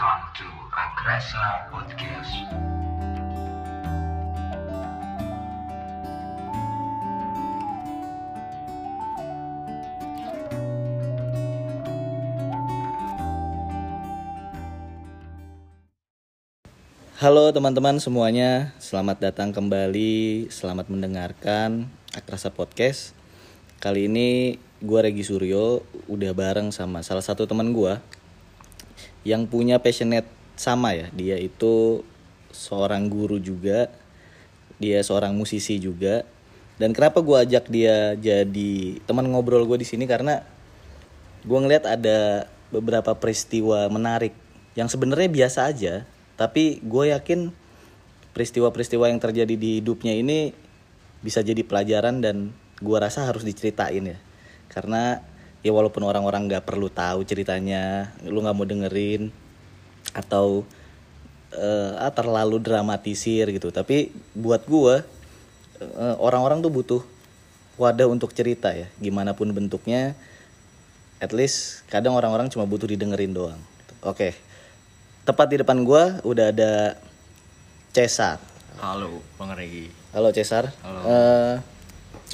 Welcome to Akrasa Podcast. Halo teman-teman semuanya, selamat datang kembali, selamat mendengarkan Akrasa Podcast. Kali ini gue Regi Suryo udah bareng sama salah satu teman gue yang punya passionate sama ya. Dia itu seorang guru juga, dia seorang musisi juga. Dan kenapa gue ajak dia jadi teman ngobrol gue di sini karena gue ngeliat ada beberapa peristiwa menarik yang sebenarnya biasa aja tapi gue yakin peristiwa-peristiwa yang terjadi di hidupnya ini bisa jadi pelajaran dan gue rasa harus diceritain ya karena ya walaupun orang-orang nggak perlu tahu ceritanya lu nggak mau dengerin atau ah, terlalu dramatisir gitu. Tapi buat gue eh, orang-orang tuh butuh wadah untuk cerita ya gimana pun bentuknya. At least kadang orang-orang cuma butuh didengerin doang. Oke tepat di depan gua udah ada Cesar. Halo, Bang Regi. halo Cesar. Halo. Eh,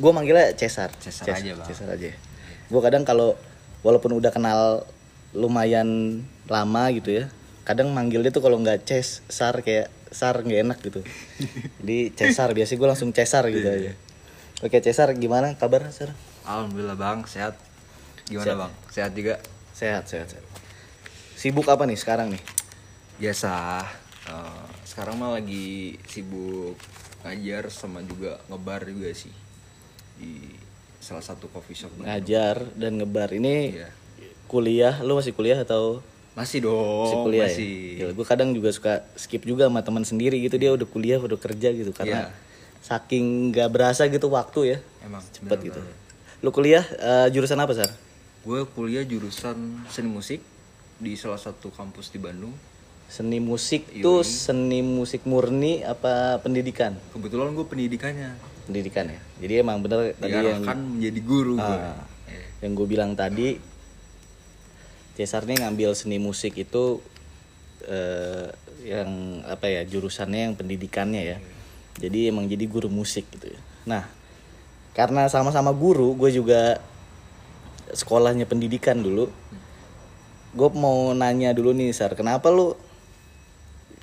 gua manggilnya Cesar. Cesar Ces- aja, Bang. Cesar aja gua kadang kalau walaupun udah kenal lumayan lama gitu ya kadang manggilnya tuh kalau nggak Cesar kayak Sar nggak enak gitu jadi Cesar biasanya gue langsung Cesar gitu Iya. aja oke Cesar gimana kabar Cesar Alhamdulillah Bang, sehat. Gimana Sehat. Bang? Sehat juga? sehat sehat sehat sibuk apa nih sekarang nih Biasa. Eh, sekarang mah lagi sibuk ngajar sama juga ngebar juga sih di salah satu coffee shop. Bandung. ngajar dan ngebar ini Iya. kuliah lu masih kuliah atau Masih dong. masih kuliah masih. ya gue kadang juga suka skip juga sama teman sendiri gitu dia udah kuliah udah kerja gitu karena Iya. saking nggak berasa gitu waktu ya Emang cepet gitu lu kuliah eh, jurusan apa sar Gue kuliah jurusan seni musik di salah satu kampus di Bandung. seni musik tuh seni musik murni apa pendidikan Kebetulan gue pendidikannya pendidikan ya. Jadi emang bener tadi yang menjadi guru gue. Ah, yang gue bilang tadi Cesar nih ngambil seni musik itu eh, yang apa ya jurusannya yang pendidikannya ya. Jadi emang jadi guru musik gitu ya. Nah karena sama-sama guru gue juga sekolahnya pendidikan dulu. Gue mau nanya dulu nih Sar kenapa lu?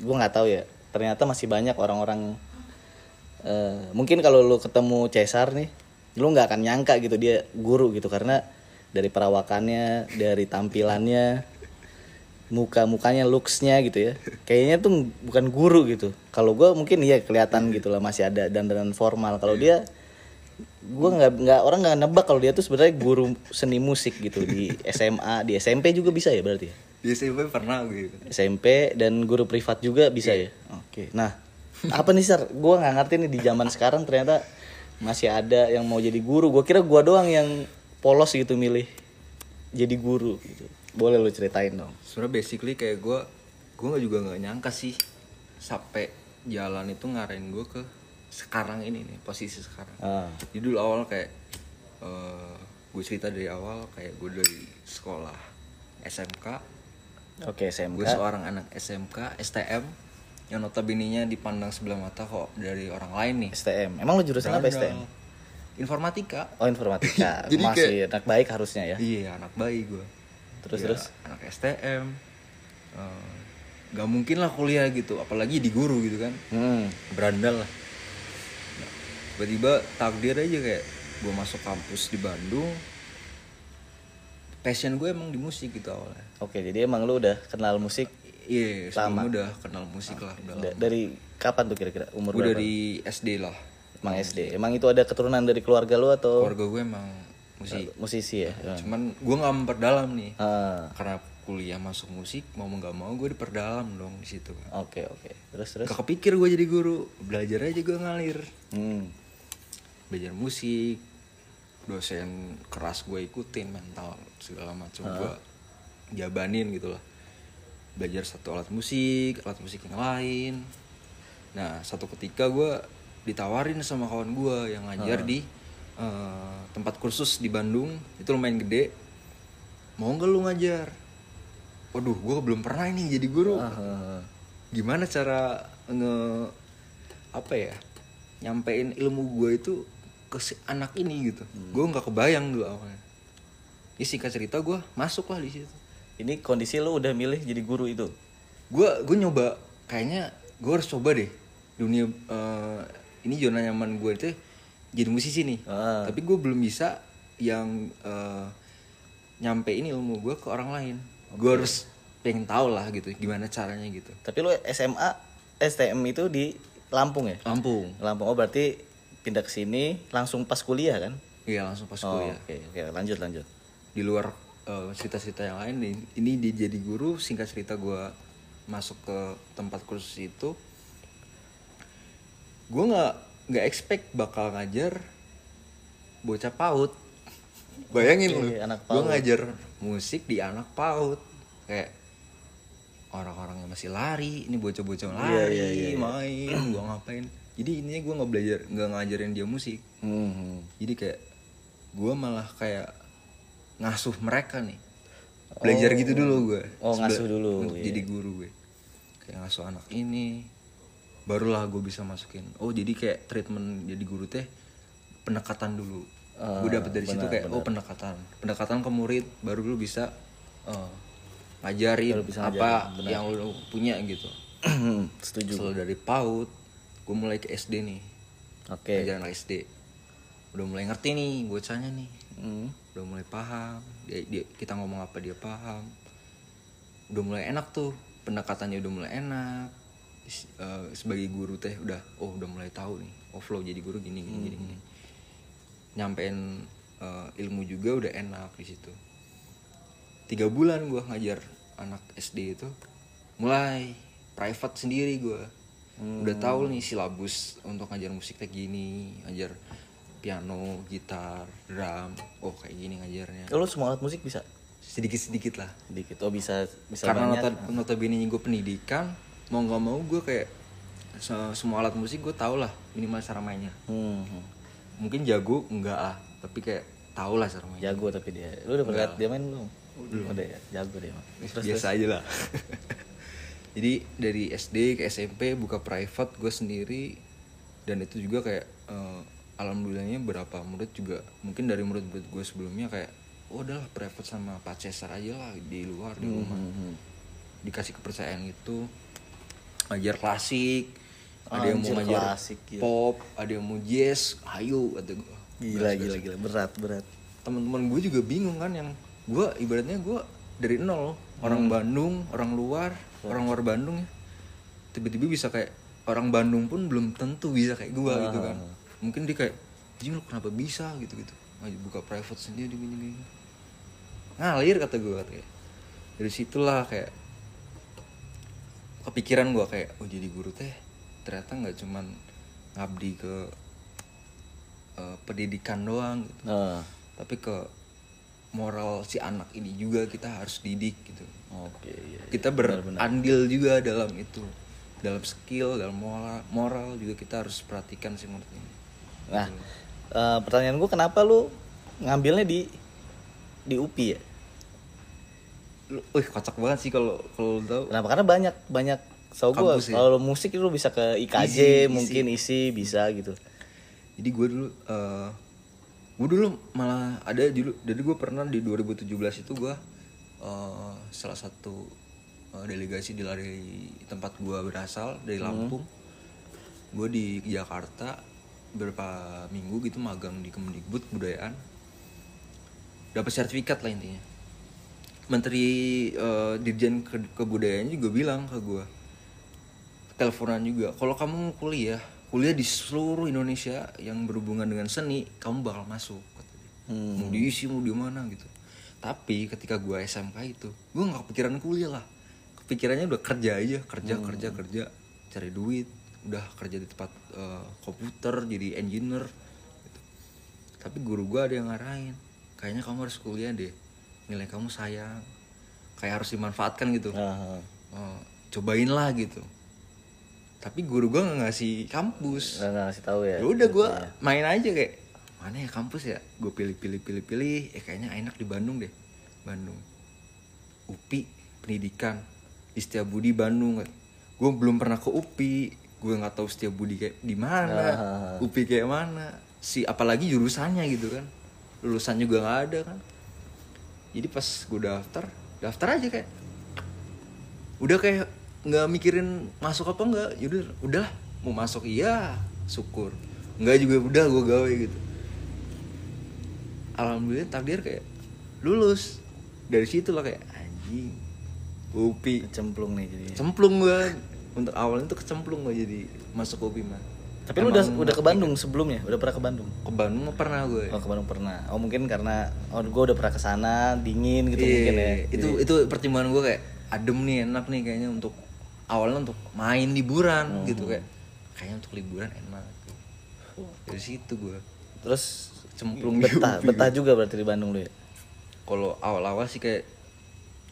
Gue nggak tahu ya. Ternyata masih banyak orang-orang eh, mungkin kalau lu ketemu Cesar nih lu nggak akan nyangka gitu dia guru gitu karena dari perawakannya dari tampilannya muka mukanya looksnya gitu ya kayaknya tuh bukan guru gitu kalau gue mungkin iya kelihatan gitu lah masih ada dandanan formal kalau dia gue nggak nggak orang nggak nebak kalau dia tuh sebenarnya guru seni musik gitu di SMA di SMP juga bisa ya berarti ya? Di SMP pernah gue gitu. SMP dan guru privat juga bisa ya. Oke. Nah, apa nih Sar? Gua nggak ngerti nih di zaman sekarang ternyata masih ada yang mau jadi guru. Gua kira gua doang yang polos gitu milih jadi guru gitu. Boleh lu ceritain dong. sebenarnya basically kayak gue gue nggak juga nggak nyangka sih sampai jalan itu ngarahin gue ke sekarang ini nih posisi sekarang Ah. jadi dulu awal kayak gue cerita dari awal kayak gue dari sekolah SMK Oke, SMK. gue seorang anak SMK STM yang notabene dipandang sebelah mata kok dari orang lain nih STM. Emang lu jurusan apa. STM? informatika Oh, informatika. Jadi Masih anak baik harusnya ya. iya anak bayi gue Terus Ya, terus. anak STM eh, gak mungkin lah kuliah gitu apalagi di guru gitu kan Hmm. berandal lah Nah, tiba-tiba takdir aja kayak gue masuk kampus di Bandung passion gue emang di musik gitu awalnya Oke, jadi emang lu udah kenal musik iya sebelumnya udah kenal musik lah udah da- dari kapan tuh kira-kira? Umur gue dari SD lah. Emang SD. Emang itu ada keturunan dari keluarga lu atau? Keluarga gue emang musik. Musisi ya? cuman gue nggak memperdalam nih. Ah, karena kuliah masuk musik mau nggak mau gue diperdalam dong di situ. Oke oke. Terus terus. gak kepikir gue jadi guru. Belajar aja gue ngalir. Hmm. belajar musik dosen keras gue ikutin mental segala macam. Gue jabanin gitu lah belajar satu alat musik alat musik yang lain. Nah satu ketika gue ditawarin sama kawan gue yang ngajar di eh, tempat kursus di Bandung. Itu lumayan gede. Mau nggak lu ngajar? Waduh gue belum pernah ini jadi guru. Ah, gimana cara nge apa ya nyampein ilmu gue itu ke si anak ini gitu. Gue nggak kebayang dulu awalnya. Ya singkat cerita gue masuk lah di situ Ini kondisi lu udah milih jadi guru itu. gue gue nyoba kayaknya gue harus coba deh dunia eh, ini zona nyaman gue itu jadi musisi nih Ah. tapi gue belum bisa yang eh, nyampein ilmu gue ke orang lain gue harus pengen tahu lah gitu gimana caranya gitu Tapi lu SMA STM itu di Lampung ya? Lampung Lampung. Oh berarti pindah ke sini langsung pas kuliah kan? iya langsung pas Oh, kuliah Oke, oke, lanjut lanjut. di luar eh, cerita-cerita yang lain. Nih, ini dia jadi guru singkat cerita gue masuk ke tempat kursus itu. Gue nggak nggak expect bakal ngajar bocah paut bayangin Oke, lu. anak gue ngajar musik di anak paut kayak orang-orang yang masih lari ini bocah-bocah lari iya, iya, iya. main gue ngapain? Jadi intinya gue nggak belajar nggak ngajarin dia musik. Hmm. jadi kayak gue malah kayak ngasuh mereka nih. Belajar gitu dulu gue Oh, ngasuh dulu, untuk iya. jadi guru gue kayak ngasuh anak ini barulah gue bisa masukin. Oh jadi kayak treatment jadi guru teh pendekatan dulu. Gue dapet dari situ benar, kayak oh pendekatan. Pendekatan ke murid baru lu bisa eh, ngajarin Baru bisa apa benar. yang lu punya gitu. Setuju. selalu dari PAUD gue mulai ke SD nih. Oke. Ngajarin anak SD udah mulai ngerti nih bocahnya nih Hmm. udah mulai paham dia, dia- kita ngomong apa dia paham. Udah mulai enak tuh pendekatannya udah mulai enak. Eh, sebagai guru teh udah oh udah mulai tahu nih oh flow jadi guru gini gini gini, gini. nyampein eh, ilmu juga udah enak di situ. Tiga bulan gua ngajar anak SD itu mulai private sendiri gua. Udah tahu nih silabus untuk ngajar musik kayak gini ngajar piano gitar drum oh kayak gini ngajarnya Lu semua alat musik bisa? sedikit sedikit lah Dikit. Oh bisa bisa karena banyak. nota notabene gue pendidikan mau nggak mau gue kayak se- semua alat musik gue tau lah minimal cara mainnya Hmm. hmm. mungkin jago enggak ah tapi kayak tau lah cara mainnya Jago tapi dia. Lu udah pernah dia main belum? Udah ya, jago dia mah. Terus, biasa aja lah jadi dari SD ke SMP buka private gue sendiri dan itu juga kayak eh, alhamdulillahnya berapa murid juga mungkin dari murid-murid gue sebelumnya kayak oh udahlah private sama Pak Cesar aja lah di luar di rumah. Hmm. dikasih kepercayaan itu ngajar klasik ada yang mau ngajar klasik, gila. pop ada yang mau jazz ayo kata gue Gila gila gila. Berat berat. teman-teman gue juga bingung kan yang gue ibaratnya gue dari nol. Orang Bandung orang luar orang luar Bandung ya. Tiba-tiba bisa kayak orang Bandung pun belum tentu bisa kayak gue gitu kan mungkin dia kayak Jing lu kenapa bisa? gitu gitu buka private sendiri gini gini ngalir kata gue katanya dari situlah kayak kepikiran gue kayak oh jadi guru teh ternyata nggak cuman ngabdi ke eh, pendidikan doang gitu. Nah, tapi ke moral si anak ini juga kita harus didik gitu. Oke iya. iya. kita berandil juga dalam itu. Dalam skill dalam moral moral juga kita harus perhatikan sih menurut ini Nah, eh, pertanyaan gue kenapa lu ngambilnya di di UPI ya? Wih kocak banget sih kalau kalau lu tahu Kenapa? Karena banyak banyak so gue ya? kalau musik lu bisa ke IKJ Isi, isi. mungkin isi bisa gitu. jadi gue dulu eh gue dulu malah ada dulu jadi gue pernah di 2017 itu gue eh, salah satu eh, delegasi dari tempat gue berasal dari Lampung gue di Jakarta beberapa minggu gitu magang di Kemendikbud kebudayaan. Dapat sertifikat lah intinya. Menteri eh, Dirjen Ke- Kebudayaan juga bilang ke gue teleponan juga kalau kamu mau kuliah kuliah di seluruh Indonesia yang berhubungan dengan seni kamu bakal masuk dia. mau diisi mau di mana gitu. Tapi ketika gue SMK itu gue nggak kepikiran kuliah lah. Kepikirannya udah kerja aja kerja kerja kerja cari duit udah kerja di tempat eh, komputer jadi engineer gitu. tapi guru gue ada yang ngarahin kayaknya kamu harus kuliah deh nilai kamu sayang kayak harus dimanfaatkan gitu. Nah, Oh, cobain lah gitu. Tapi guru gue nggak ngasih kampus. Nggak ngasih tahu ya. ya udah gue main aja kayak mana ya kampus ya? Gue pilih pilih pilih pilih eh kayaknya enak di Bandung deh. Bandung. UPI pendidikan. Di Setiabudi Bandung. Gue belum pernah ke UPI gue nggak tahu Setiabudi kayak di mana UPI kayak mana si apalagi jurusannya gitu kan. Lulusan juga nggak ada kan. Jadi pas gue daftar daftar aja kayak. Udah kayak nggak mikirin masuk apa enggak yaudah udah mau masuk iya syukur. Nggak juga udah gue gawe gitu. Alhamdulillah takdir kayak lulus. Dari situ lah kayak anjing upi. Cemplung nih jadi. cemplung gue untuk awalnya tuh kecemplung gue jadi masuk upi mah Tapi lu udah udah ke Bandung sebelumnya, udah pernah ke Bandung. ke Bandung pernah gue Oh ke Bandung pernah. Oh mungkin karena oh gue udah pernah ke sana dingin gitu Iya, mungkin ya. itu itu pertimbangan gue kayak adem nih enak nih kayaknya untuk awalnya untuk main liburan Hmm. gitu kayak kayaknya untuk liburan enak dari situ gue Terus Cemplung di betah, betah juga berarti di Bandung lu ya. kalau awal-awal sih kayak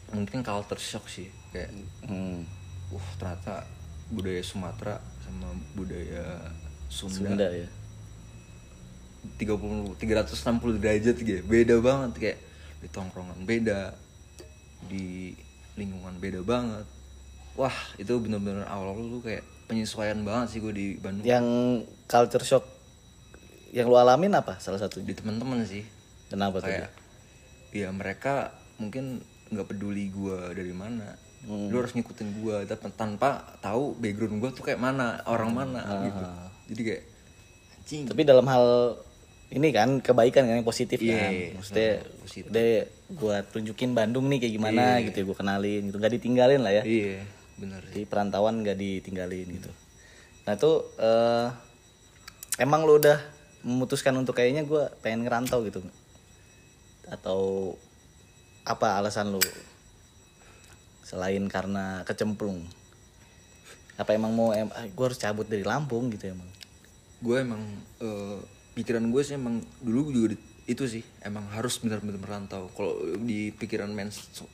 mungkin culture shock sih kayak Hmm. Uh ternyata budaya Sumatera sama budaya Sunda, Sunda ya. 30 360 derajat gitu ya. beda banget kayak di tongkrongan beda di lingkungan beda banget wah itu bener-bener awal-awal tuh kayak penyesuaian banget sih gue di Bandung Yang culture shock yang lu alamin apa salah satunya? di teman-teman sih Kenapa tuh? kayak ya mereka mungkin nggak peduli gue dari mana Hmm. lu harus ngikutin gue tapi tanpa tahu background gue tuh kayak mana orang mana Ah. gitu jadi kayak anjing Tapi dalam hal ini kan kebaikan kan yang positif Iya, kan. iya. Maksudnya Hmm, positif. udah gua tunjukin Bandung nih kayak gimana gitu ya gua kenalin gitu. Gak ditinggalin lah ya. iya bener Di perantauan gak ditinggalin gitu. Nah itu eh, emang lu udah memutuskan untuk kayaknya gua pengen ngerantau gitu atau apa alasan lu selain karena kecemplung. Apa emang mau em gue harus cabut dari Lampung gitu emang? Gue emang eh, pikiran gue sih emang dulu juga di- itu sih emang harus benar-benar merantau. Kalau di pikiran men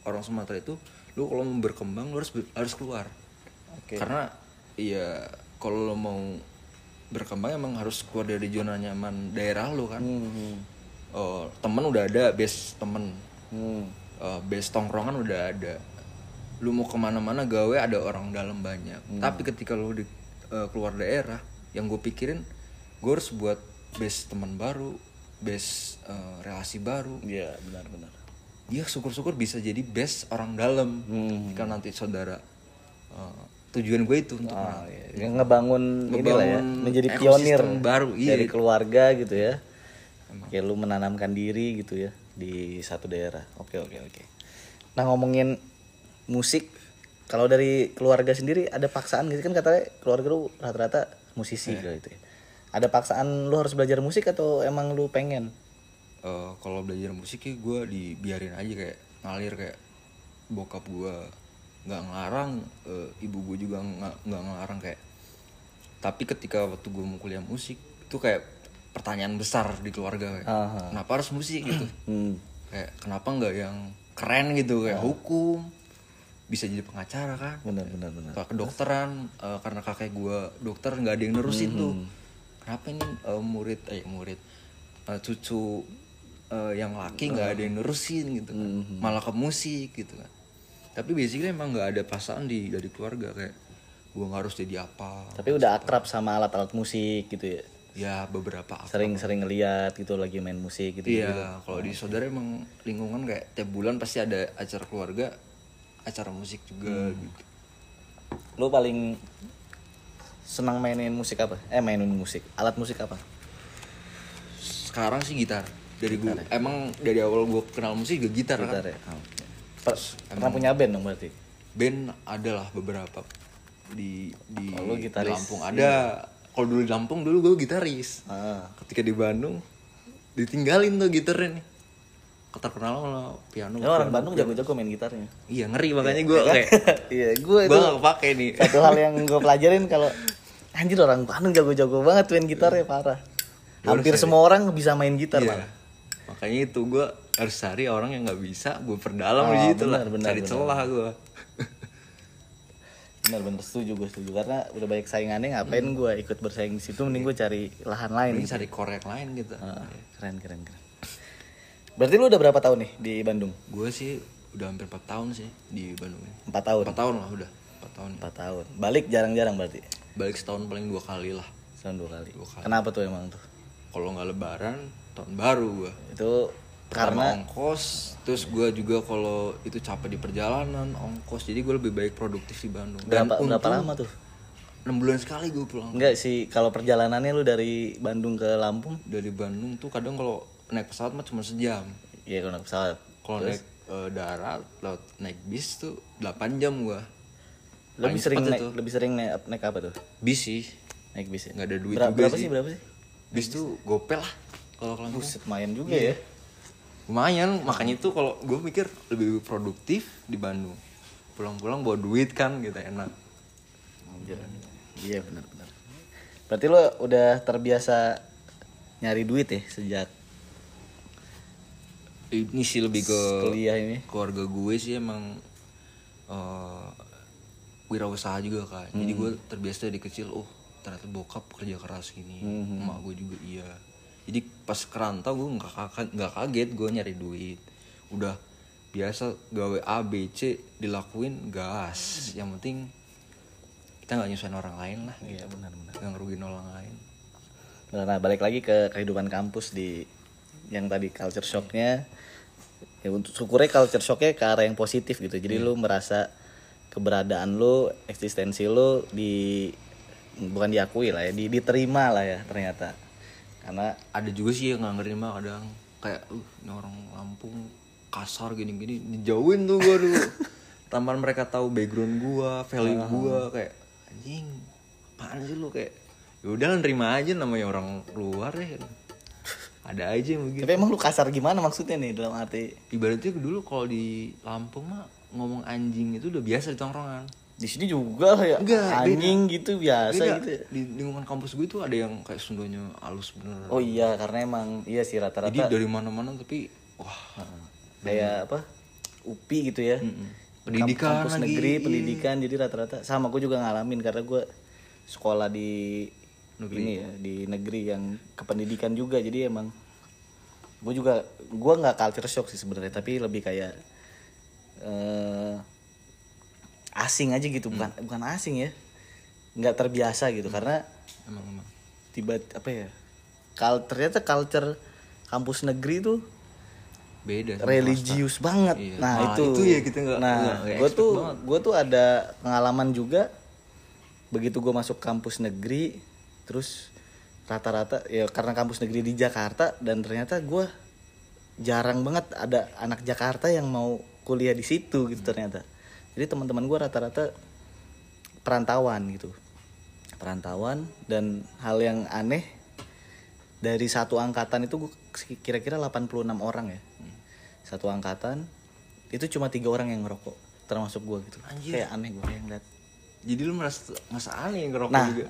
orang Sumatera itu lu kalau mau berkembang lu harus harus keluar. Oke. karena ya kalau lo mau berkembang emang harus keluar dari zona nyaman daerah lu kan. Hmm. oh, temen udah ada base temen. Hmm. uh, base tongkrongan udah ada lu mau ke mana-mana gawe ada orang dalam banyak tapi ketika lu di uh, keluar daerah yang gue pikirin gue harus buat base teman baru base uh, relasi baru Iya benar-benar. dia syukur-syukur bisa jadi base orang dalam Hmm. jika nanti saudara uh, tujuan gue itu untuk Ah, iya. Yang ngebangun, inilah ya, Ngebangun menjadi pionir baru, iya. dari keluarga gitu ya. Kayak lu menanamkan diri gitu ya di satu daerah. Oke oke oke. Nah ngomongin musik, kalau dari keluarga sendiri ada paksaan gitu kan katanya keluarga lu rata-rata musisi gitu ya. Ada paksaan lu harus belajar musik atau emang lu pengen? Eh, kalau belajar musik ya gue dibiarin aja kayak ngalir kayak bokap gue nggak ngelarang eh, ibu gue juga nggak ngelarang kayak. Tapi ketika waktu gue mau kuliah musik itu kayak pertanyaan besar di keluarga kayak Aha. kenapa harus musik? gitu. Hmm. kayak kenapa nggak yang keren gitu? Kayak hukum bisa jadi pengacara kan? Benar benar benar. Kedokteran eh, karena kakek gue dokter nggak ada yang nerusin tuh. Kenapa ini eh, murid eh murid eh, cucu eh, yang laki nggak ada yang nerusin gitu kan? Malah ke musik gitu kan. Tapi basically emang nggak ada pasangan di dari keluarga kayak gue nggak harus jadi apa Tapi udah akrab sama alat-alat musik gitu ya. ya beberapa apa Sering-sering ngeliat gitu lagi main musik gitu. iya kalau di saudara emang lingkungan kayak tiap bulan pasti ada acara keluarga acara musik juga gitu Lu paling senang mainin musik apa? Eh mainin musik. Alat musik apa? sekarang sih gitar dari gue emang dari awal gue kenal musik juga gitar, Gitar kan ya. Oh, oke. Per- pernah punya band dong berarti? band adalah beberapa di di, lu di. Lampung ada kalau dulu di Lampung dulu gue gitaris Ah. ketika di Bandung ditinggalin tuh gitarnya nih terkenal sama piano Ya orang Bandung jago-jago main gitarnya. iya ngeri makanya gue kayak Iya, gue itu gue gak kepake nih satu hal yang gue pelajarin kalau anjir orang Bandung jago-jago banget main gitarnya parah. Hampir semua orang bisa main gitar Iya. malah. makanya itu gue harus cari orang yang nggak bisa gue perdalam Oh, di situ lah benar, benar, cari benar. celah gue Bener-bener setuju gue setuju karena udah banyak saingannya ngapain gue ikut bersaing di situ mending gue cari lahan lain. Mending cari korek lain gitu Ah, keren keren keren. Berarti lu udah berapa tahun nih di Bandung? gue sih udah hampir 4 tahun sih di Bandung ini. Empat tahun? 4 tahun lah udah. 4 tahun. Empat tahun. Balik jarang-jarang berarti? Balik setahun paling dua kali lah. Tahun dua kali. Dua kali. kenapa tuh emang tuh? Kalau nggak lebaran tahun baru gua. Itu karena karena ongkos terus gua juga kalau itu capek di perjalanan ongkos. Jadi gue lebih baik produktif di Bandung. Berapa berapa untung lama tuh? Enam bulan sekali gue pulang. Enggak sih kalau perjalanannya lu dari Bandung ke Lampung? Dari Bandung tuh kadang kalau naik pesawat mah cuma sejam. Ya kalau naik pesawat. Kalau naik eh, darat laut naik bis tuh 8 jam gua. Lebih Paling sering naik lebih sering naik, naik apa tuh? Bis sih. Naik bis ya? Nggak ada duit Ber- juga berapa sih. sih. berapa sih? Bis tuh gopel lah kalau Lampung. Buset, lumayan juga Iya. ya lumayan. Makanya itu kalau gue mikir lebih produktif di Bandung. Pulang-pulang bawa duit kan gitu enak. Anjir. iya benar-benar berarti lo udah terbiasa nyari duit ya sejak ini sih lebih ke kuliah ini. keluarga gue sih emang eh wirausaha juga kan. Jadi gue terbiasa dari kecil oh ternyata bokap kerja keras gini emak gue juga iya. Jadi pas kerantau gue nggak kaget nggak kaget gue nyari duit. Udah biasa gawe A B C dilakuin gas. Yang penting kita nggak nyusahin orang lain lah iya benar-benar nggak ngerugiin orang lain. Nah balik lagi ke kehidupan kampus di yang tadi culture shocknya ya untuk syukurnya culture shocknya ke arah yang positif gitu. Jadi lu merasa keberadaan lu eksistensi lu di bukan diakui lah ya di, diterima lah ya ternyata. Karena ada juga sih yang nggak nerima kadang. Kayak uh ini orang Lampung kasar gini-gini dijauhin tuh gua dulu. Taman mereka tahu background gua value gua kayak anjing apaan sih lu? Kayak yaudah lah nerima aja namanya orang luar ya ada aja yang begitu. Tapi emang lu kasar gimana maksudnya nih dalam arti? Ibaratnya dulu kalau di Lampung mah ngomong anjing itu udah biasa di tongkrongan. Di sini juga lah ya. Enggak, anjing gitu biasa Beda. gitu ya. di lingkungan kampus gue tuh ada yang kayak Sundanya halus bener. Oh iya karena emang iya sih jadi rata-rata dari mana-mana tapi wah. Kayak apa? UPI gitu ya. Pendidikan kampus lagi, negeri pendidikan jadi rata-rata. Sama gue juga ngalamin karena gue sekolah di ini ya di negeri yang kependidikan juga. Jadi emang gue juga gue nggak culture shock sih sebenarnya. Tapi lebih kayak eh asing aja gitu. Bukan bukan asing ya. Nggak terbiasa gitu. Karena emang emang. tiba apa ya kal ternyata culture kampus negeri tuh beda religius banget. Iya. Nah, Malah itu. itu ya kita nggak- Nah, gue tuh gue tuh ada pengalaman juga. Begitu gue masuk kampus negeri, terus rata-rata ya karena kampus negeri di Jakarta dan ternyata gue jarang banget ada anak Jakarta yang mau kuliah di situ gitu ternyata. Jadi teman-teman gue rata-rata perantauan gitu, perantauan dan hal yang aneh dari satu angkatan itu kira-kira 86 orang ya satu angkatan itu cuma tiga orang yang ngerokok termasuk gue gitu Anjir. kayak aneh gue yang liat jadi lu merasa merasa aneh yang ngerokok Nah. juga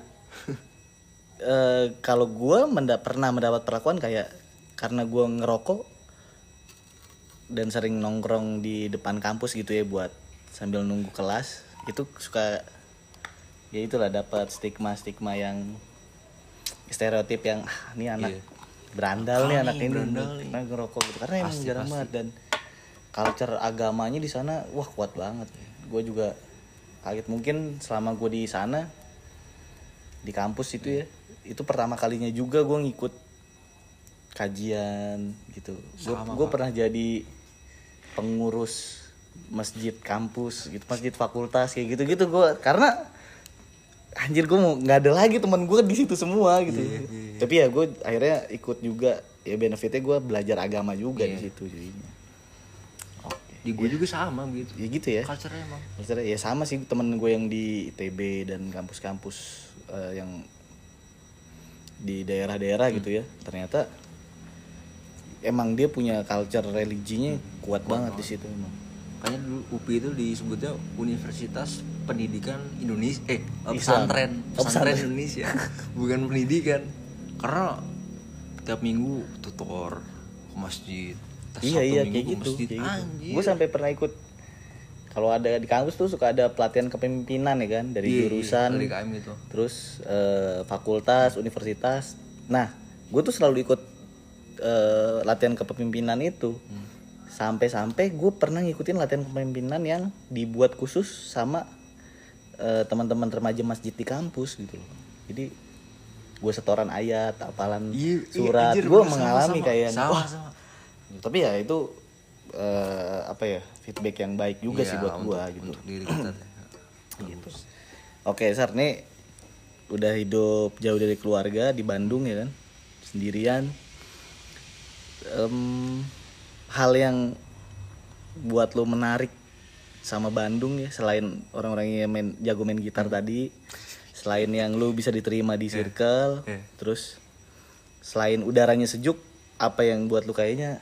Eh, kalau gue menda- pernah mendapat perlakuan kayak karena gue ngerokok dan sering nongkrong di depan kampus gitu ya buat sambil nunggu kelas itu suka ya itulah dapat stigma stigma yang stereotip yang ah, ini anak Iya. berandal nih Ah, anak ini berandal karena ngerokok gitu. Karena emang jarang banget dan culture agamanya di sana wah kuat banget. Gue juga kaget. Mungkin selama gue di sana di kampus itu ya itu pertama kalinya juga gue ngikut kajian gitu. Gue pernah jadi pengurus masjid kampus gitu masjid fakultas kayak gitu gitu gue karena anjir gue mau nggak ada lagi teman gue di situ semua gitu. Tapi ya gue akhirnya ikut juga. Ya benefitnya gue belajar agama juga di situ jadinya. Di gue juga sama gitu ya gitu ya. Culture emang. Maksudnya ya sama sih temen gue yang di ITB dan kampus-kampus eh, yang di daerah-daerah gitu ya. Ternyata emang dia punya culture religinya kuat, banget di situ emang. Makanya dulu UPI itu disebutnya Universitas Pendidikan Indonesia eh pesantren Oh, pesantren pesantren. Indonesia. Bukan pendidikan. Karena tiap minggu tutor ke masjid Tas iya iya Minggu kayak gitu, masjid. kayak gitu. Gue sampai pernah ikut kalau ada di kampus tuh suka ada pelatihan kepemimpinan ya kan dari Iya, iya, jurusan dari KM gitu. terus eh, fakultas universitas. Nah gue tuh selalu ikut eh, latihan kepemimpinan itu. Sampai-sampai gue pernah ngikutin latihan kepemimpinan yang dibuat khusus sama eh, teman-teman remaja masjid di kampus gitu loh. Jadi gue setoran ayat apalan Iya, iya, surat anjir, gue mengalami kayak Sama, wah. sama. tapi ya itu eh, apa ya feedback yang baik juga Iya, sih buat untuk- gue gitu untuk diri kita teh. gitu. Oke, Sar nih udah hidup jauh dari keluarga di Bandung ya kan, sendirian. Em, hal yang buat lo menarik sama Bandung ya, selain orang-orang yang main jago main gitar tadi, selain yang lo bisa diterima di circle, Iya. terus selain udaranya sejuk, apa yang buat lo kayaknya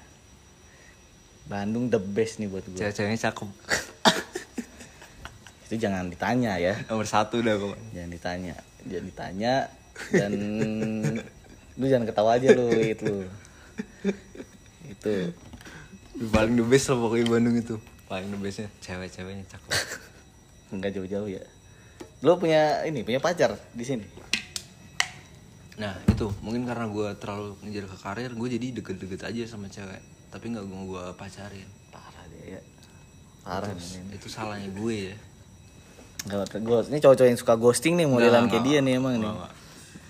Bandung the best nih buat gue. Cewek-ceweknya cakep. Itu jangan ditanya ya. Nomor satu dah kok. jangan ditanya jangan ditanya dan lu jangan ketawa aja lu itu itu Paling the best lah pokoknya Bandung itu. Paling the bestnya cewek-ceweknya cakep. nggak jauh-jauh ya lu punya ini punya pacar di sini Nah itu mungkin karena gue terlalu ngejar ke karir gue jadi deket-deket aja sama cewek tapi nggak mau gue pacarin. Parah dia ya. Parah Terus, nih itu salahnya gue ya. Gak, gua, ini cowok-cowok yang suka ghosting nih modelan Nggak, kayak nggak, dia nih emang nggak, nih. nggak.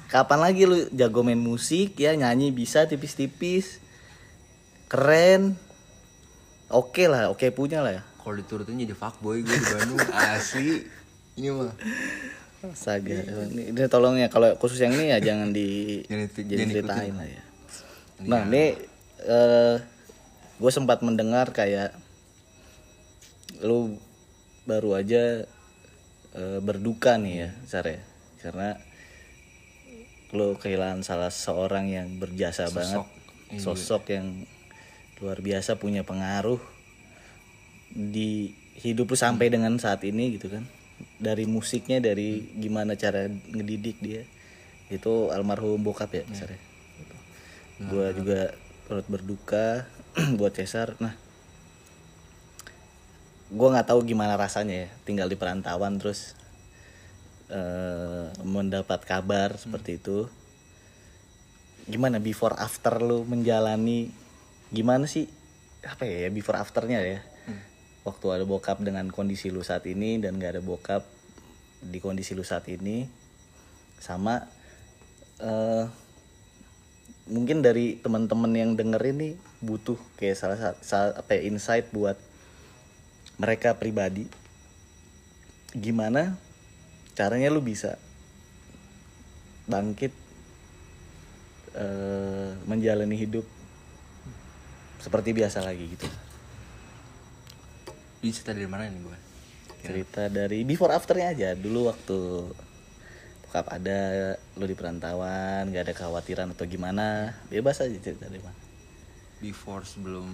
kapan lagi lu jago main musik ya nyanyi bisa tipis-tipis. Keren. Oke lah oke punya lah ya. Kalau diturutin jadi fuckboy gue di Bandung. Asli. Ini mah. Astaga, ini, ini tolong ya kalau khusus yang ini ya jangan di jadi ceritain lah ya. Nah ini gue sempat mendengar kayak lu baru aja eh, berduka nih ya, Sar ya, karena lu kehilangan salah seorang yang berjasa banget, Iya. sosok yang luar biasa punya pengaruh di hidup lu sampai dengan saat ini gitu kan. Dari musiknya dari gimana cara ngedidik dia. Itu almarhum bokap ya ya. Gue juga turut berduka buat Cesar. Nah gue nggak tahu gimana rasanya ya tinggal di perantauan terus eh, mendapat kabar seperti itu. Gimana before after lu menjalani gimana sih apa ya before afternya ya? Waktu ada bokap dengan kondisi lu saat ini dan gak ada bokap di kondisi lu saat ini sama eh mungkin dari teman-teman yang denger ini butuh kayak salah satu apa ya, insight buat mereka pribadi. Gimana caranya lu bisa bangkit eh, menjalani hidup seperti biasa lagi gitu. Ini cerita dari mana nih gue cerita dari before afternya aja. Dulu waktu bokap ada lu di perantauan gak ada kekhawatiran atau gimana bebas aja cerita dari mana before sebelum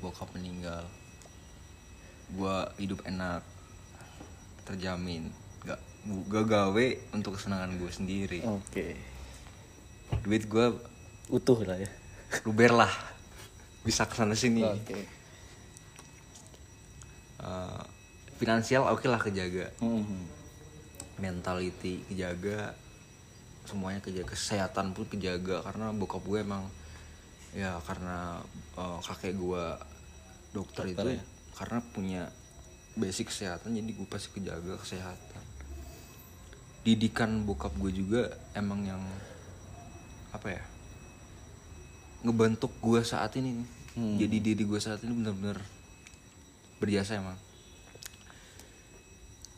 bokap meninggal gue hidup enak terjamin gak gak gawe untuk kesenangan gue sendiri. Oke. Duit gue utuh lah ya. luber lah bisa ke sana sini. Oke. Eh, finansial oke lah kejaga. Mhm. mentality kejaga semuanya kejaga kesehatan pun kejaga karena bokap gue emang ya karena eh, kakek gue dokter, itu ya? karena punya basic kesehatan jadi gue pasti kejaga kesehatan didikan bokap gue juga emang yang apa ya ngebentuk gue saat ini Hmm. jadi diri gue saat ini bener-bener berjasa emang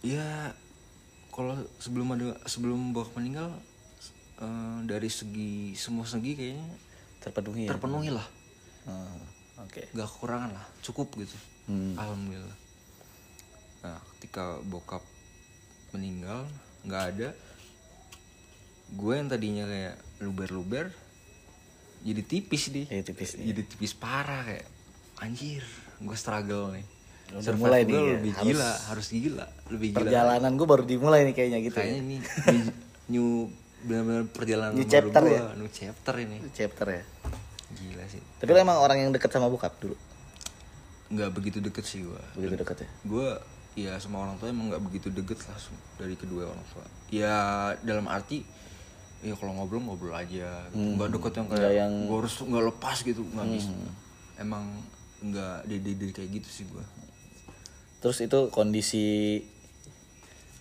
ya kalau sebelum ada sebelum bokap meninggal eh, dari segi semua segi kayaknya terpenuhi ya? Terpenuhi lah. Oh, oke. Nggak kekurangan lah cukup gitu. Hmm. alhamdulillah. Nah ketika bokap meninggal nggak ada gue yang tadinya kayak luber-luber jadi tipis nih. Jadi tipis nih. jadi tipis parah kayak anjir gue struggle nih. Udah Survive mulai gue nih ya, lebih harus- gila harus gila lebih gila. perjalanan gue baru dimulai nih kayaknya gitu kayaknya ya ini new benar-benar perjalanan New baru chapter gua, ya? new chapter ini. Chapter ya? Gila sih. Tapi lo emang orang yang deket sama bokap dulu? Nggak begitu deket sih gue begitu deket ya? Gue ya sama orang tua emang nggak begitu deket lah dari kedua orang tua. Ya dalam arti ya kalau ngobrol ngobrol aja gitu. nggak deket yang kayak yang- gue harus nggak lepas gitu. Nggak bisa. Emang nggak dede dede kayak gitu sih gue Terus itu kondisi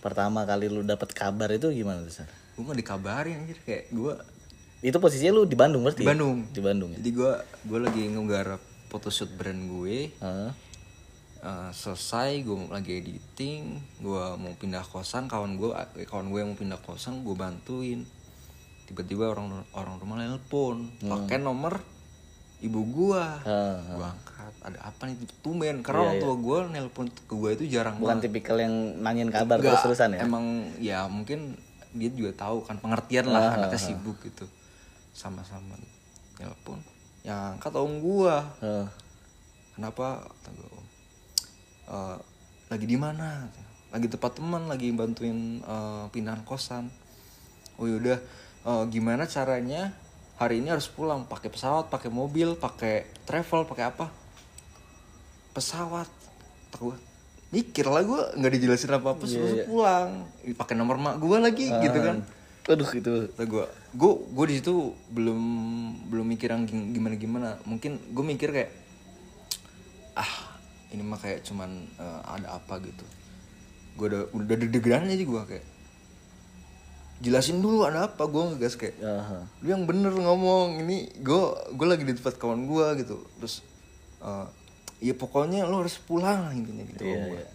pertama kali lu dapat kabar itu gimana tuh? Gue nggak dikabarin anjir kayak gue Itu posisinya lu di Bandung berarti? di Bandung Di Bandung ya. jadi gue gue lagi nggarap photoshoot brand gue Heeh. Eh, selesai gue lagi editing gue mau pindah kosan kawan gue kawan gue yang mau pindah kosan gue bantuin tiba-tiba orang orang rumah nelpon pakai nomor ibu gue Heeh. gue angkat ada apa nih tumben karena orang tua gue nelpon ke gue itu jarang Bukan banget tipikal yang nanyain kabar Nggak, terus-terusan ya? emang ya mungkin dia juga tahu kan pengertian lah anaknya sibuk gitu. Sama-sama nelpon yang angkat om gue Heeh. kenapa? Kata gue "Om, eh, lagi di mana? Lagi tempat teman lagi bantuin eh, pindahan kosan. Oh yaudah eh, gimana caranya hari ini harus pulang? Pakai pesawat pakai mobil pakai travel pakai apa? Pesawat kata gue mikir lah gue nggak dijelasin apa apa suruh pulang. Ih, pakai nomor mak gue lagi gitu kan. Aduh itu. kata gue gue gue di situ belum belum mikir yang gimana gimana mungkin gue mikir kayak ah ini mah kayak cuman eh, ada apa gitu. Gue udah udah deg-degan aja gue kayak jelasin dulu ada apa. Gue ngegas kayak Aha. lu yang bener ngomong ini gue gue lagi di tempat kawan gue gitu. Terus eh, ya pokoknya lo harus pulang intinya gitu Iya, sama gua. iya.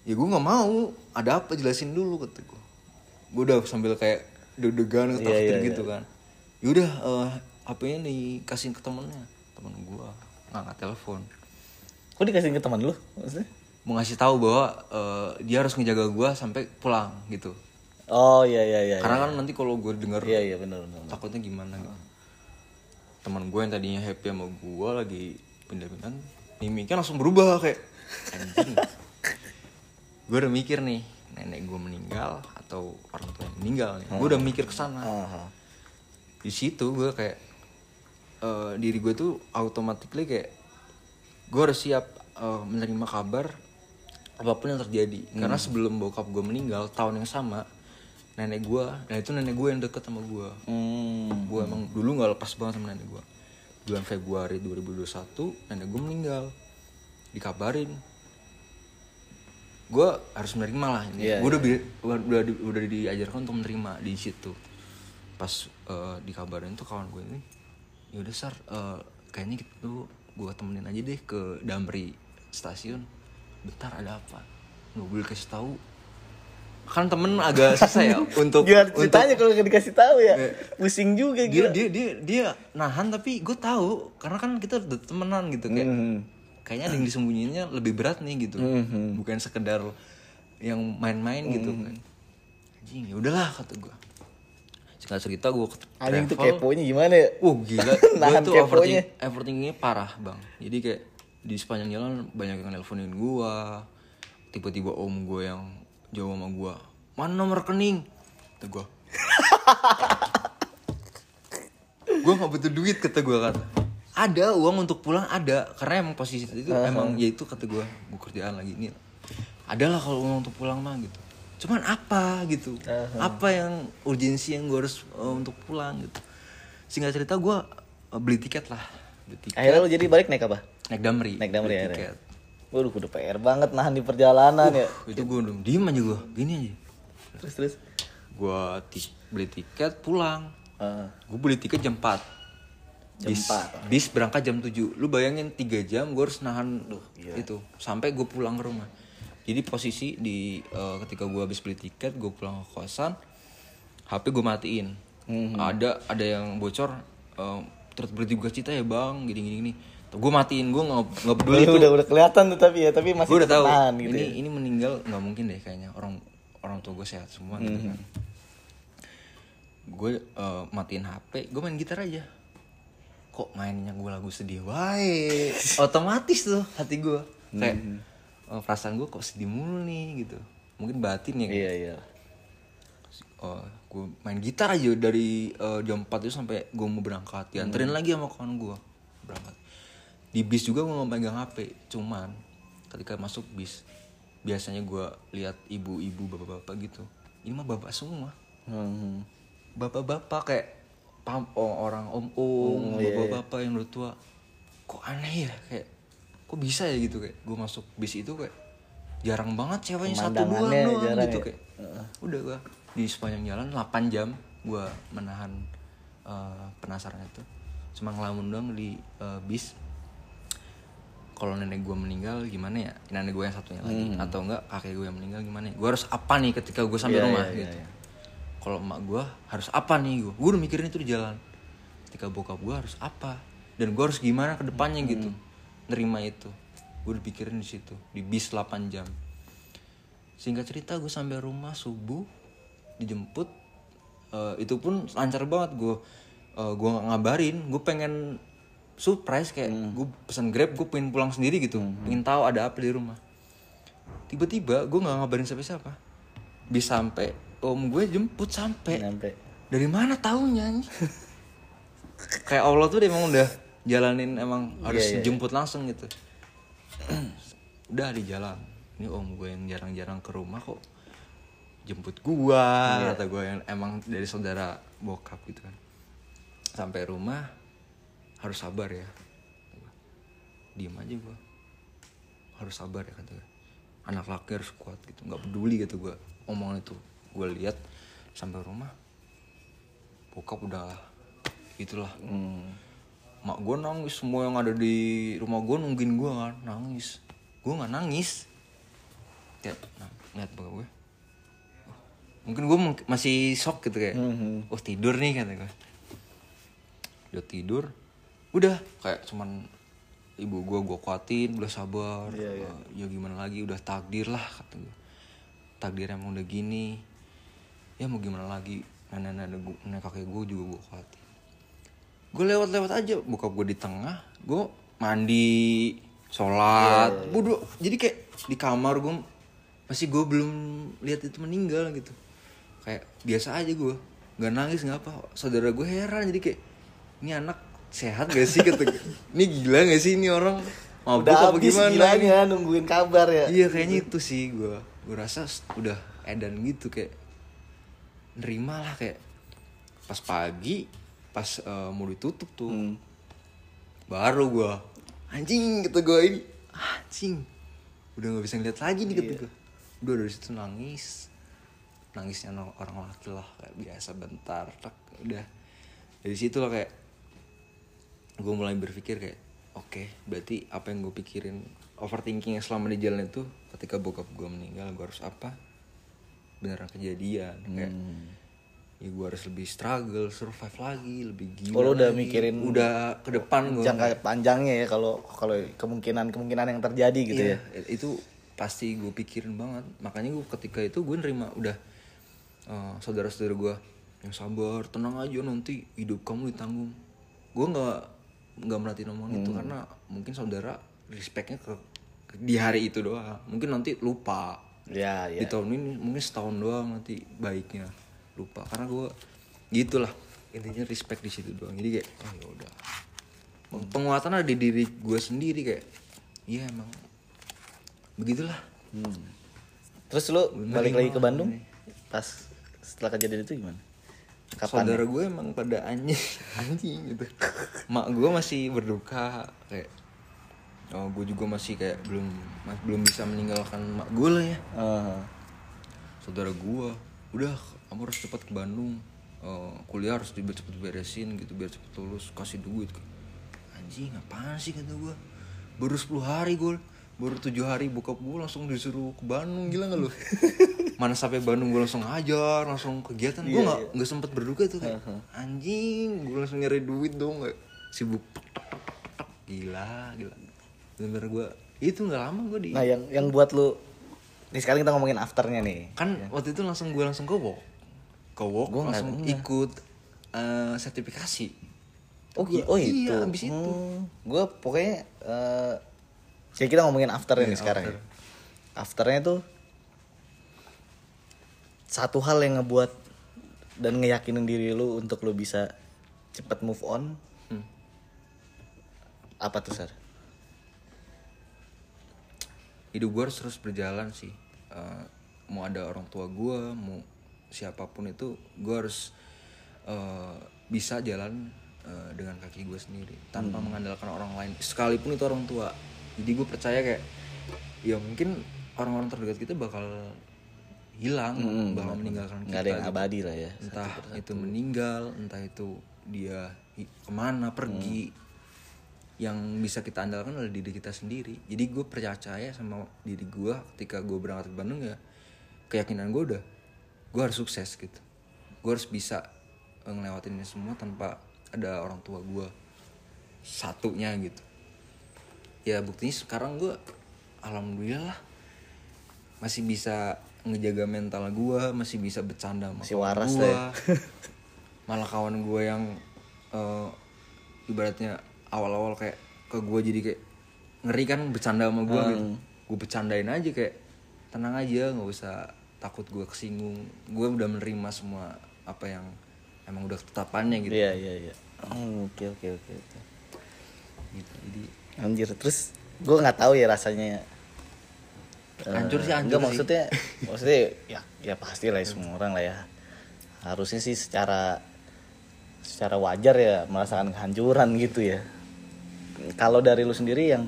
ya gue nggak mau ada apa jelasin dulu kata gue gue udah sambil kayak deg-degan Iya, ketakutin iya, gitu kan yaudah eh HP-nya dikasihin ke temennya temen gue ngangkat telepon Kok dikasih ke teman lu? Maksudnya? mau ngasih tahu bahwa eh, dia harus ngejaga gue sampai pulang gitu Oh iya iya iya. karena kan nanti kalau gue denger Iya iya benar benar. takutnya gimana gitu teman gue yang tadinya happy sama gue lagi pindah-pindah mimiknya langsung berubah kayak anjing. Gue udah mikir nih nenek gue meninggal atau orang tua yang meninggal nih. Gue udah mikir ke sana. Aha. di situ gue kayak eh, diri gue tuh automatically kayak gue harus siap eh, menerima kabar apa pun yang terjadi. Karena sebelum bokap gue meninggal tahun yang sama nenek gue dan itu nenek gue yang deket sama gue Hmm. gue emang dulu nggak lepas banget sama nenek gue bulan Februari 2021 nenek gue meninggal. Dikabarin. Gue harus menerima lah ini. Iya, gue udah, bi- udah udah udah diajarkan untuk menerima di situ. Pas eh, dikabarin tuh kawan gue ini yaudah sar eh, kayaknya gitu gue temenin aja deh ke Damri stasiun. Bentar ada apa? Nggak boleh kasih tahu kan temen agak susah ya untuk untuk ceritanya kalau nggak dikasih tahu ya? Pusing juga dia gila. dia dia dia nahan tapi gue tahu karena kan kita udah temenan gitu kayak Mhm. kayaknya ada yang disembunyiinnya lebih berat nih gitu Mhm. bukan sekedar yang main-main gitu kan anjing ya udahlah kata gue singkat cerita gue Anjing tuh keponya gimana ya? Uh gila, Nahan gue tuh overthink, overthinkingnya parah bang. Jadi kayak di sepanjang jalan banyak yang nelponin gua, tiba-tiba om gue yang jauh sama gua, mana nomor rekening? Kata gua. gua nggak butuh duit kata gua kata. Ada uang untuk pulang ada, karena emang posisi itu emang ya itu kata gua, gua kerjaan lagi ini. Ada lah kalau uang untuk pulang mah gitu. Cuman apa gitu? Apa yang urgensi yang gue harus eh, untuk pulang gitu? Singkat cerita gue beli tiket lah, beli tiket. Akhirnya lu jadi balik naik apa? naik damri, Naik Damri beli tiket. Waduh, udah PR banget nahan di perjalanan ya. Itu gue udah diem aja gue, gini aja. Terus terus. Gue ti- beli tiket pulang. Ah. Gue beli tiket jam 4 Jam bis, 4, bis berangkat jam 7 Lu bayangin 3 jam gue harus nahan iya. itu Sampai gue pulang ke rumah Jadi posisi di eh, ketika gue habis beli tiket Gue pulang ke kosan HP gue matiin Mhm. Ada ada yang bocor eh, Terus berarti gue cita ya bang Gini gini gini Gue matiin gue nggak nggak peduli Udah, tuh udah udah kelihatan tuh tapi ya, tapi masih gue udah tahu gitu. ini ya. ini meninggal nggak mungkin deh kayaknya orang orang tua gue sehat semua gitu Mhm. kan gue eh, matiin hp gue main gitar aja kok mainnya gue lagu sedih wae otomatis tuh hati gue kayak Mhm. eh, perasaan gue kok sedih mulu nih gitu mungkin batin ya kan? Iya iya. Oh, gue main gitar aja dari eh, jam 4 itu sampai gue mau berangkat dianterin lagi sama kawan gue berangkat di bis juga gue nggak megang hp cuman ketika masuk bis biasanya gue lihat ibu-ibu bapak-bapak gitu. Ini mah bapak semua. Hmm. bapak-bapak kayak pam oh, orang om om bapak-bapak yang udah tua kok aneh ya? Kayak kok bisa ya gitu? Kayak gue masuk bis itu kayak jarang banget ceweknya satu dua doang gitu ya? kayak udah gue di sepanjang jalan 8 jam gue menahan eh, penasaran itu. Cuma ngelamun doang di eh, bis kalau nenek gue meninggal gimana ya? Nenek gue yang satunya lagi. Atau enggak kakek gue yang meninggal gimana ya? Gue harus apa nih ketika gue sampai Iya, rumah iya, iya, gitu. iya. kalau emak gue harus apa nih gue gue udah mikirin itu di jalan. Ketika bokap gue harus apa? Dan gue harus gimana ke depannya gitu. Nerima itu. Gue udah pikirin di situ di bis 8 jam. Singkat cerita gue sampai rumah subuh dijemput. Eh, itu pun lancar banget gue eh, gue ngabarin. Gue pengen surprise kayak gue pesan grab gue pengen pulang sendiri gitu. Pengen tahu ada apa di rumah. Tiba-tiba gue nggak ngabarin siapa-siapa. Bisa sampai om gue jemput sampai. Dari mana taunya anjing? kayak Allah tuh emang udah jalanin emang harus jemput langsung gitu. Udah di jalan. Ini om gue yang jarang-jarang ke rumah kok jemput gua atau gue yang emang dari saudara bokap gitu kan. Sampai rumah harus sabar ya. Diem aja gua. Harus sabar ya kata gue anak laki harus kuat gitu. Nggak peduli gitu gua. Omongan itu gue lihat sampai rumah bokap udah itulah. Mak gue nangis. Semua yang ada di rumah gue nungguin gue kan. Nangis. Gue nggak nangis. Ya nah, lihat bokap gue Oh, mungkin gue masih shock gitu kayak oh tidur nih kata gue udah tidur udah kayak cuman ibu gue gue kuatin udah sabar. Eh, ya gimana lagi udah takdir lah kata gue takdir emang udah gini. Ya mau gimana lagi nenek nenek nenek kakek gue juga gue kuatin. Gue lewat-lewat aja buka gue di tengah gue mandi sholat bodoh jadi kayak di kamar gue masih gue belum lihat itu meninggal gitu. Kayak biasa aja gue nggak nangis nggak apa. Saudara gue heran jadi kayak ini anak sehat gak sih kata ini gila gak sih ini orang? Mabuk Udah apa gimana gilanya nungguin kabar ya. Iya kayaknya itu sih gue Gue rasa udah edan gitu kayak Nerima lah kayak Pas pagi Pas eh, mau ditutup tuh Baru gue Anjing kata gue ini Anjing. Udah gak bisa ngeliat lagi nih kata gue Udah dari situ nangis. Nangisnya orang laki lah Kayak biasa bentar tak, Udah. Dari situ lah kayak gue mulai berpikir kayak oke berarti apa yang gue pikirin overthinking yang selama di jalan itu ketika bokap gue meninggal gue harus apa? Beneran kejadian. Kayak ya gue harus lebih struggle survive lagi lebih gila Oh, lu udah lagi. mikirin udah ke depan gue Jangka panjangnya ya kalau kalau kemungkinan kemungkinan yang terjadi gitu Iya, ya. itu pasti gue pikirin banget. Makanya gue ketika itu gue nerima udah eh, saudara-saudara gue yang sabar tenang aja nanti hidup kamu ditanggung. Gue nggak nggak merhatiin omongan itu karena mungkin saudara respectnya ke, ke- di hari itu doang. Mungkin nanti lupa. Ya, di ya. tahun ini mungkin setahun doang nanti baiknya lupa. Karena gue gitulah intinya respect di situ doang. Jadi kayak oh ya udah. Penguatan ada di diri gue sendiri kayak iya emang begitulah. Terus lu balik lagi ke. Bandung? pas setelah kejadian itu gimana? Kapan? saudara gue emang pada anjing anjing gitu. Mak gue masih berduka kayak oh gue juga masih kayak belum mas- belum bisa meninggalkan mak gue lah ya. Eh, saudara gua udah kamu harus cepat ke Bandung. Eh, kuliah harus cepet cepet beresin gitu biar cepet lulus kasih duit. Anjing apaan sih kata gua baru 10 hari gue baru tujuh hari bokap gua langsung disuruh ke Bandung gila nggak lu mana sampai Bandung gua langsung ngajar langsung kegiatan gua nggak nggak sempet berduka tuh kayak anjing gua langsung nyari duit dong nggak sibuk tek, tek, tek, tek, tek. gila gila bener gua itu nggak lama gua di Nah, yang yang buat lu Nih sekarang kita ngomongin afternya nih. kan waktu itu langsung gue langsung ke walk ke walk Gua langsung nggak. ikut eh, sertifikasi Oh, oh itu. iya, abis itu. Hmm, gua pokoknya eh jadi kita ngomongin afternya nih Iya, sekarang. after. ya. Afternya tuh satu hal yang ngebuat dan ngeyakinin diri lu untuk lu bisa cepet move on. Hmm. Apa tuh, Sar? hidup gue harus terus berjalan sih Eh, mau ada orang tua gue mau siapa pun itu gue harus eh, bisa jalan eh, dengan kaki gue sendiri tanpa mengandalkan orang lain sekalipun itu orang tua jadi gue percaya kayak ya mungkin orang-orang terdekat kita bakal hilang Mm-mm, bakal meninggalkan kita nggak ada yang gitu. abadi lah ya entah itu meninggal entah itu dia ke mana pergi. Yang bisa kita andalkan adalah diri kita sendiri. Jadi gue percaya sama diri gue ketika gue berangkat ke Bandung ya keyakinan gue udah gue harus sukses gitu. Gue harus bisa eh, ngelewatin ini semua tanpa ada orang tua gue satunya gitu ya buktinya sekarang gue alhamdulillah lah masih bisa ngejaga mental gue masih bisa bercanda sama Masih waras gua. lah ya. malah kawan gue yang eh, ibaratnya awal-awal kayak ke gue jadi kayak ngeri kan bercanda sama gue gitu. Gue bercandain aja kayak tenang aja nggak usah takut gue kesinggung. Gue udah menerima semua apa yang emang udah tetapannya gitu. Iya iya iya. Oke oke oke oke. Gitu jadi anjir terus gue nggak tahu ya rasanya. Eh, Hancur sih, hancur enggak, sih. maksudnya maksudnya ya. ya pasti lah ya, semua orang lah ya. Harusnya sih secara secara wajar ya merasakan kehancuran gitu ya. Kalau dari lu sendiri yang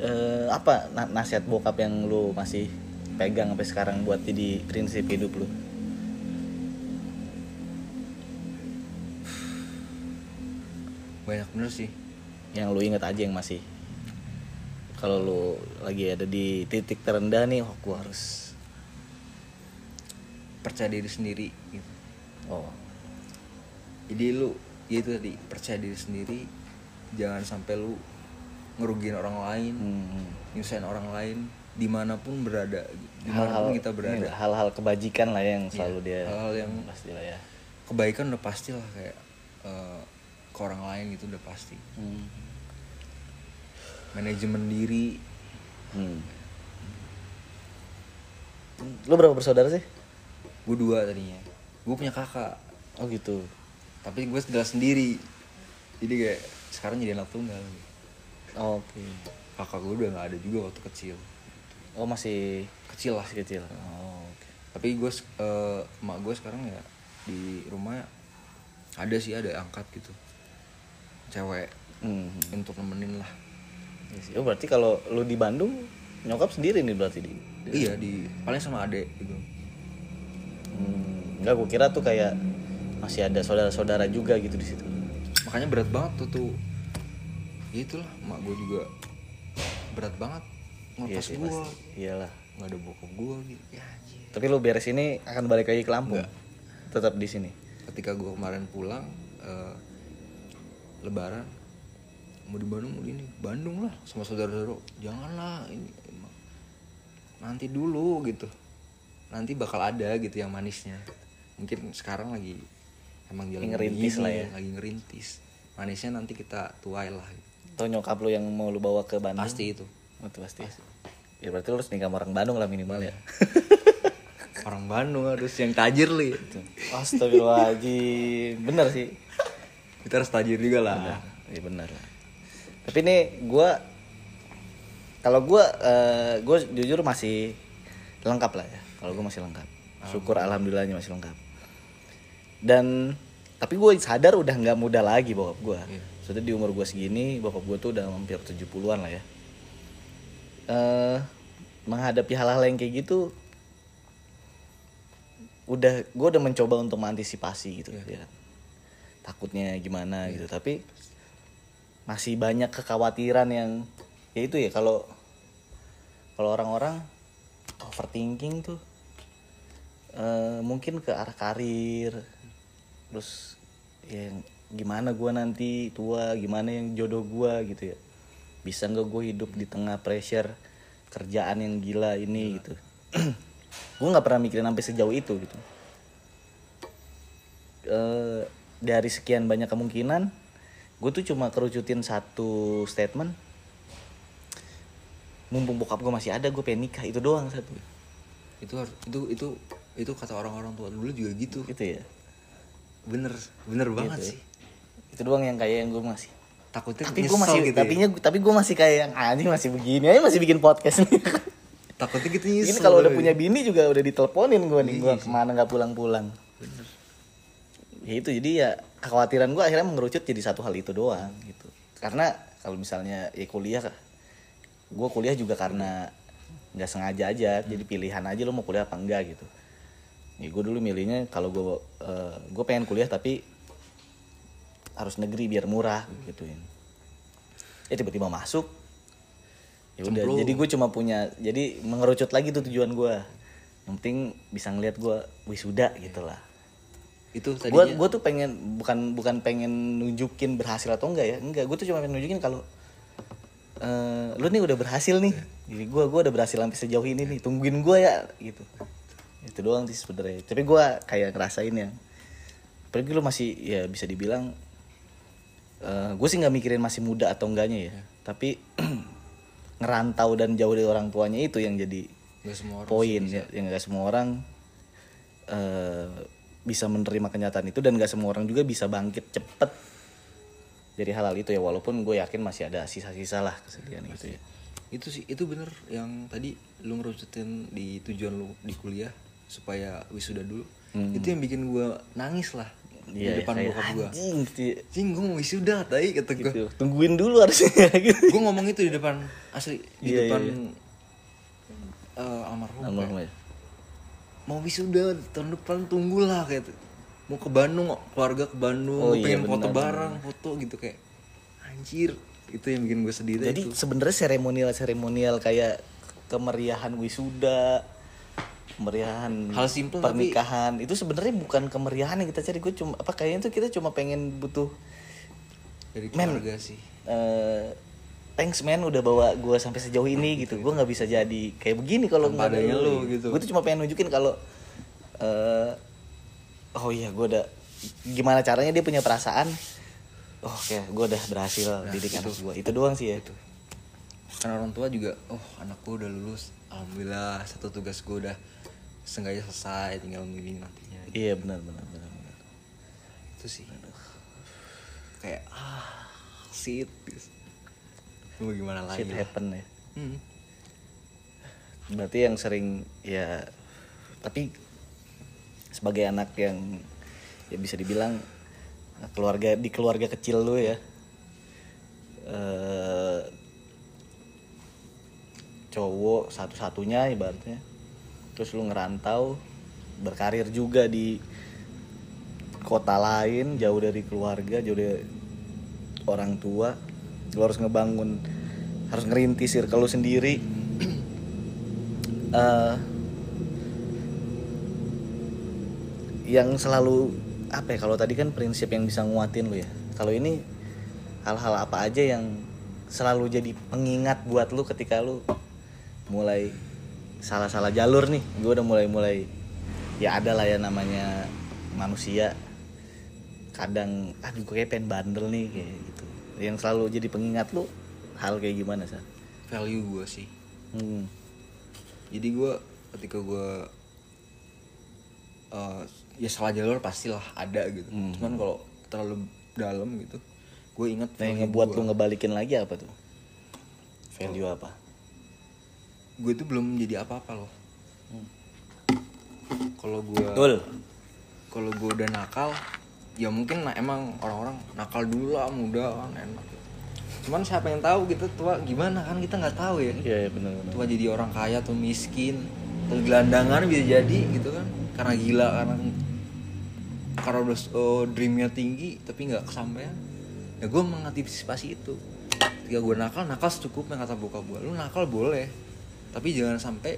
eh, apa na- nasihat bokap yang lu masih pegang sampai sekarang buat jadi prinsip hidup lu? Banyak bener sih yang lu inget aja yang masih kalau lu lagi ada di titik terendah nih oh gua harus percaya diri sendiri gitu. Oh. Jadi lu ya itu tadi percaya diri sendiri jangan sampai lu ngerugiin orang lain hmm. nyusahin orang lain di mana pun berada hal-hal di mana pun kita berada. ini lah, hal-hal kebajikan lah yang selalu Iya, dia hal-hal yang- pasti lah ya. kebaikan udah pasti lah kayak eh, ke orang lain gitu udah pasti. Hmm. manajemen diri. Hmm. lu berapa bersaudara sih? Gue dua tadinya. Gue punya kakak. Oh gitu. Tapi gue tinggal sendiri. Jadi kayak sekarang jadi anak tunggal. Oke. Kakak gue udah nggak ada juga waktu kecil. Oh masih kecil lah. masih kecil. Oh oke. Tapi gue eh, emak gue sekarang ya di rumah ada sih ada angkat gitu cewek Hmm. untuk nemenin lah Iya sih. oh berarti kalau lu di Bandung nyokap sendiri nih berarti di iya di paling sama adek gitu Hmm, enggak gue kira tuh kayak masih ada saudara-saudara juga gitu di situ. makanya berat banget tuh tuh ya itulah emak gue juga berat banget ngelepas sih, gue. Iyalah. nggak ada bokap gue gitu ya. Tapi lu beres ini akan balik lagi ke Lampung. Enggak. Tetap di sini. ketika gue kemarin pulang eh, lebaran mau di Bandung mau di ini Bandung lah sama saudara-saudara janganlah ini emang nanti dulu gitu nanti bakal ada gitu yang manisnya mungkin sekarang lagi emang jalan Ngerintis lah ya. lagi ngerintis manisnya nanti kita tuai lah Atau nyokap lu yang mau lu bawa ke Bandung? pasti itu Oh, itu pasti. Ya berarti lu harus nikah sama orang Bandung lah minimal ya. orang Bandung harus yang tajir li Astagfirullahaladzim. Bener sih. Kita harus tajir juga lah Iya benar lah. Tapi nih gua kalau gua eh, gua jujur masih lengkap lah ya. Kalau gua masih lengkap. Syukur alhamdulillahnya masih lengkap. Dan tapi gue sadar udah nggak muda lagi bokap gua. Iya. Sudah di umur gua segini bokap gua tuh udah hampir 70-an lah ya. eh menghadapi hal-hal yang kayak gitu udah gue udah mencoba untuk mengantisipasi gitu ya kan. Takutnya gimana gitu. Tapi masih banyak kekhawatiran yang ya itu ya kalau kalau orang-orang overthinking tuh eh, mungkin ke arah karir terus ya gimana gua nanti tua gimana yang jodoh gua gitu ya. Bisa nggak gue hidup di tengah pressure kerjaan yang gila ini gitu. Gue nggak pernah mikirin sampai sejauh itu gitu. Eh, dari sekian banyak kemungkinan gue tuh cuma kerucutin satu statement. Mumpung bokap gue masih ada gue pengen nikah itu doang satu. Itu harus itu itu itu kata orang-orang tua dulu juga gitu. Gitu ya? Bener bener banget Gitu ya. sih. Itu doang yang kayak yang gue masih. Takutnya tapi gue masih gitu tapi ya. tapi gue masih kayak yang anjing masih begini aja masih bikin podcast nih. Takutnya gitu nyesel. Ini kalau udah punya bini juga udah diteleponin gue nih gue Iya sih. ke mana nggak pulang-pulang ya itu jadi ya kekhawatiran gue akhirnya mengerucut jadi satu hal itu doang gitu. Karena kalau misalnya ya kuliah gue kuliah juga karena nggak sengaja aja jadi pilihan aja lo mau kuliah apa enggak gitu. Ya gue dulu milihnya kalau gue gue pengen kuliah tapi harus negeri biar murah gituin ya. Tiba-tiba masuk ya udah jadi gue cuma punya jadi mengerucut lagi tuh tujuan gue yang penting bisa ngeliat gue wisuda gitu lah itu tadinya. gue tuh pengen bukan bukan pengen nunjukin berhasil atau enggak ya? Enggak gue tuh cuma pengen nunjukin kalau eh lu nih udah berhasil nih. Jadi gue gue udah berhasil sampai sejauh ini nih tungguin gue ya gitu. Itu doang sih sebenarnya. Tapi gue kayak ngerasain ya pergi lu masih ya bisa dibilang eh gue sih nggak mikirin masih muda atau enggaknya ya. Tapi ngerantau dan jauh dari orang tuanya itu yang jadi nggak semua orang poin ya yang nggak semua orang bisa menerima kenyataan itu dan nggak semua orang juga bisa bangkit cepet dari hal-hal itu ya walaupun gue yakin masih ada sisa-sisa lah kesedihan itu ya itu sih itu bener yang tadi lu ngerucutin di tujuan lu di kuliah supaya wisuda dulu itu yang bikin gua nangis lah Hmm. Iya, di depan kayak bokap gua anjing gitu ya. Cing gue mau wisuda tadi kata gue Gitu. tungguin dulu harusnya gitu Gue ngomong itu di depan Asli Di Iya, depan iya, eh, almarhum Almarhum ya. ya. Mau wisuda tahun depan tunggulah kayak gitu. Mau ke Bandung keluarga ke Bandung Oh, iya, pengen foto benar, bareng foto gitu kayak Anjir Itu yang bikin gue sedih jadi sebenarnya seremonial seremonial kayak kemeriahan wisuda kemeriahan Hal simple tapi- pernikahan itu sebenarnya bukan kemeriahan yang kita cari gue cuma apa kayaknya tuh kita cuma pengen butuh Dari Men. keluarga sih eh thanks man udah bawa gue sampai sejauh ini gitu. gue nggak bisa jadi kayak begini kalau nggak ada lu lu, gitu. gue tuh cuma pengen nunjukin kalau eh oh iya gue udah gimana caranya dia punya perasaan oh kayak gue udah berhasil didik anak gue itu doang sih ya. Karena orang tua juga Oh anakku udah lulus Alhamdulillah Satu tugas gue udah Sengaja selesai Tinggal milih nantinya iya benar benar benar, benar. Itu sih. Kayak Ah Shit gitu. Mau gimana lagi shit happen ya Hmm. berarti yang sering ya tapi sebagai anak yang ya bisa dibilang keluarga di keluarga kecil lu ya eh cowok satu-satunya ibaratnya terus lu ngerantau berkarir juga di kota lain jauh dari keluarga jauh dari orang tua lu harus ngebangun harus ngerintis circle lu sendiri. Eh yang selalu apa ya kalau tadi kan prinsip yang bisa nguatin lu ya. Kalau ini hal-hal apa aja yang selalu jadi pengingat buat lu ketika lu mulai salah-salah jalur nih. Gue udah mulai-mulai ya ada lah ya namanya manusia. Kadang aduh gue kayak pengen bandel nih kayak yang selalu jadi pengingat lu hal kayak gimana sih Value gue sih hmm. Jadi gue Ketika gue eh, Ya salah jalur pastilah ada gitu Hmm. Cuman kalau terlalu dalam gitu Gue inget Nah, yang ngebuat gua. lu ngebalikin lagi apa tuh? Value apa? gue itu belum jadi apa-apa loh kalau gue kalau gue udah nakal ya mungkin nah, emang orang-orang nakal dulu lah muda kan enak. Cuman siapa yang tahu gitu tua gimana kan kita nggak tahu ya. Iya, iya benar tua jadi orang kaya atau miskin atau gelandangan bisa jadi gitu kan. Karena gila karena karena udah oh, dreamnya tinggi tapi nggak kesampaian. Ya gue mengantisipasi itu. Ketika gue nakal nakal secukupnya kata bokap gue lu nakal boleh tapi jangan sampai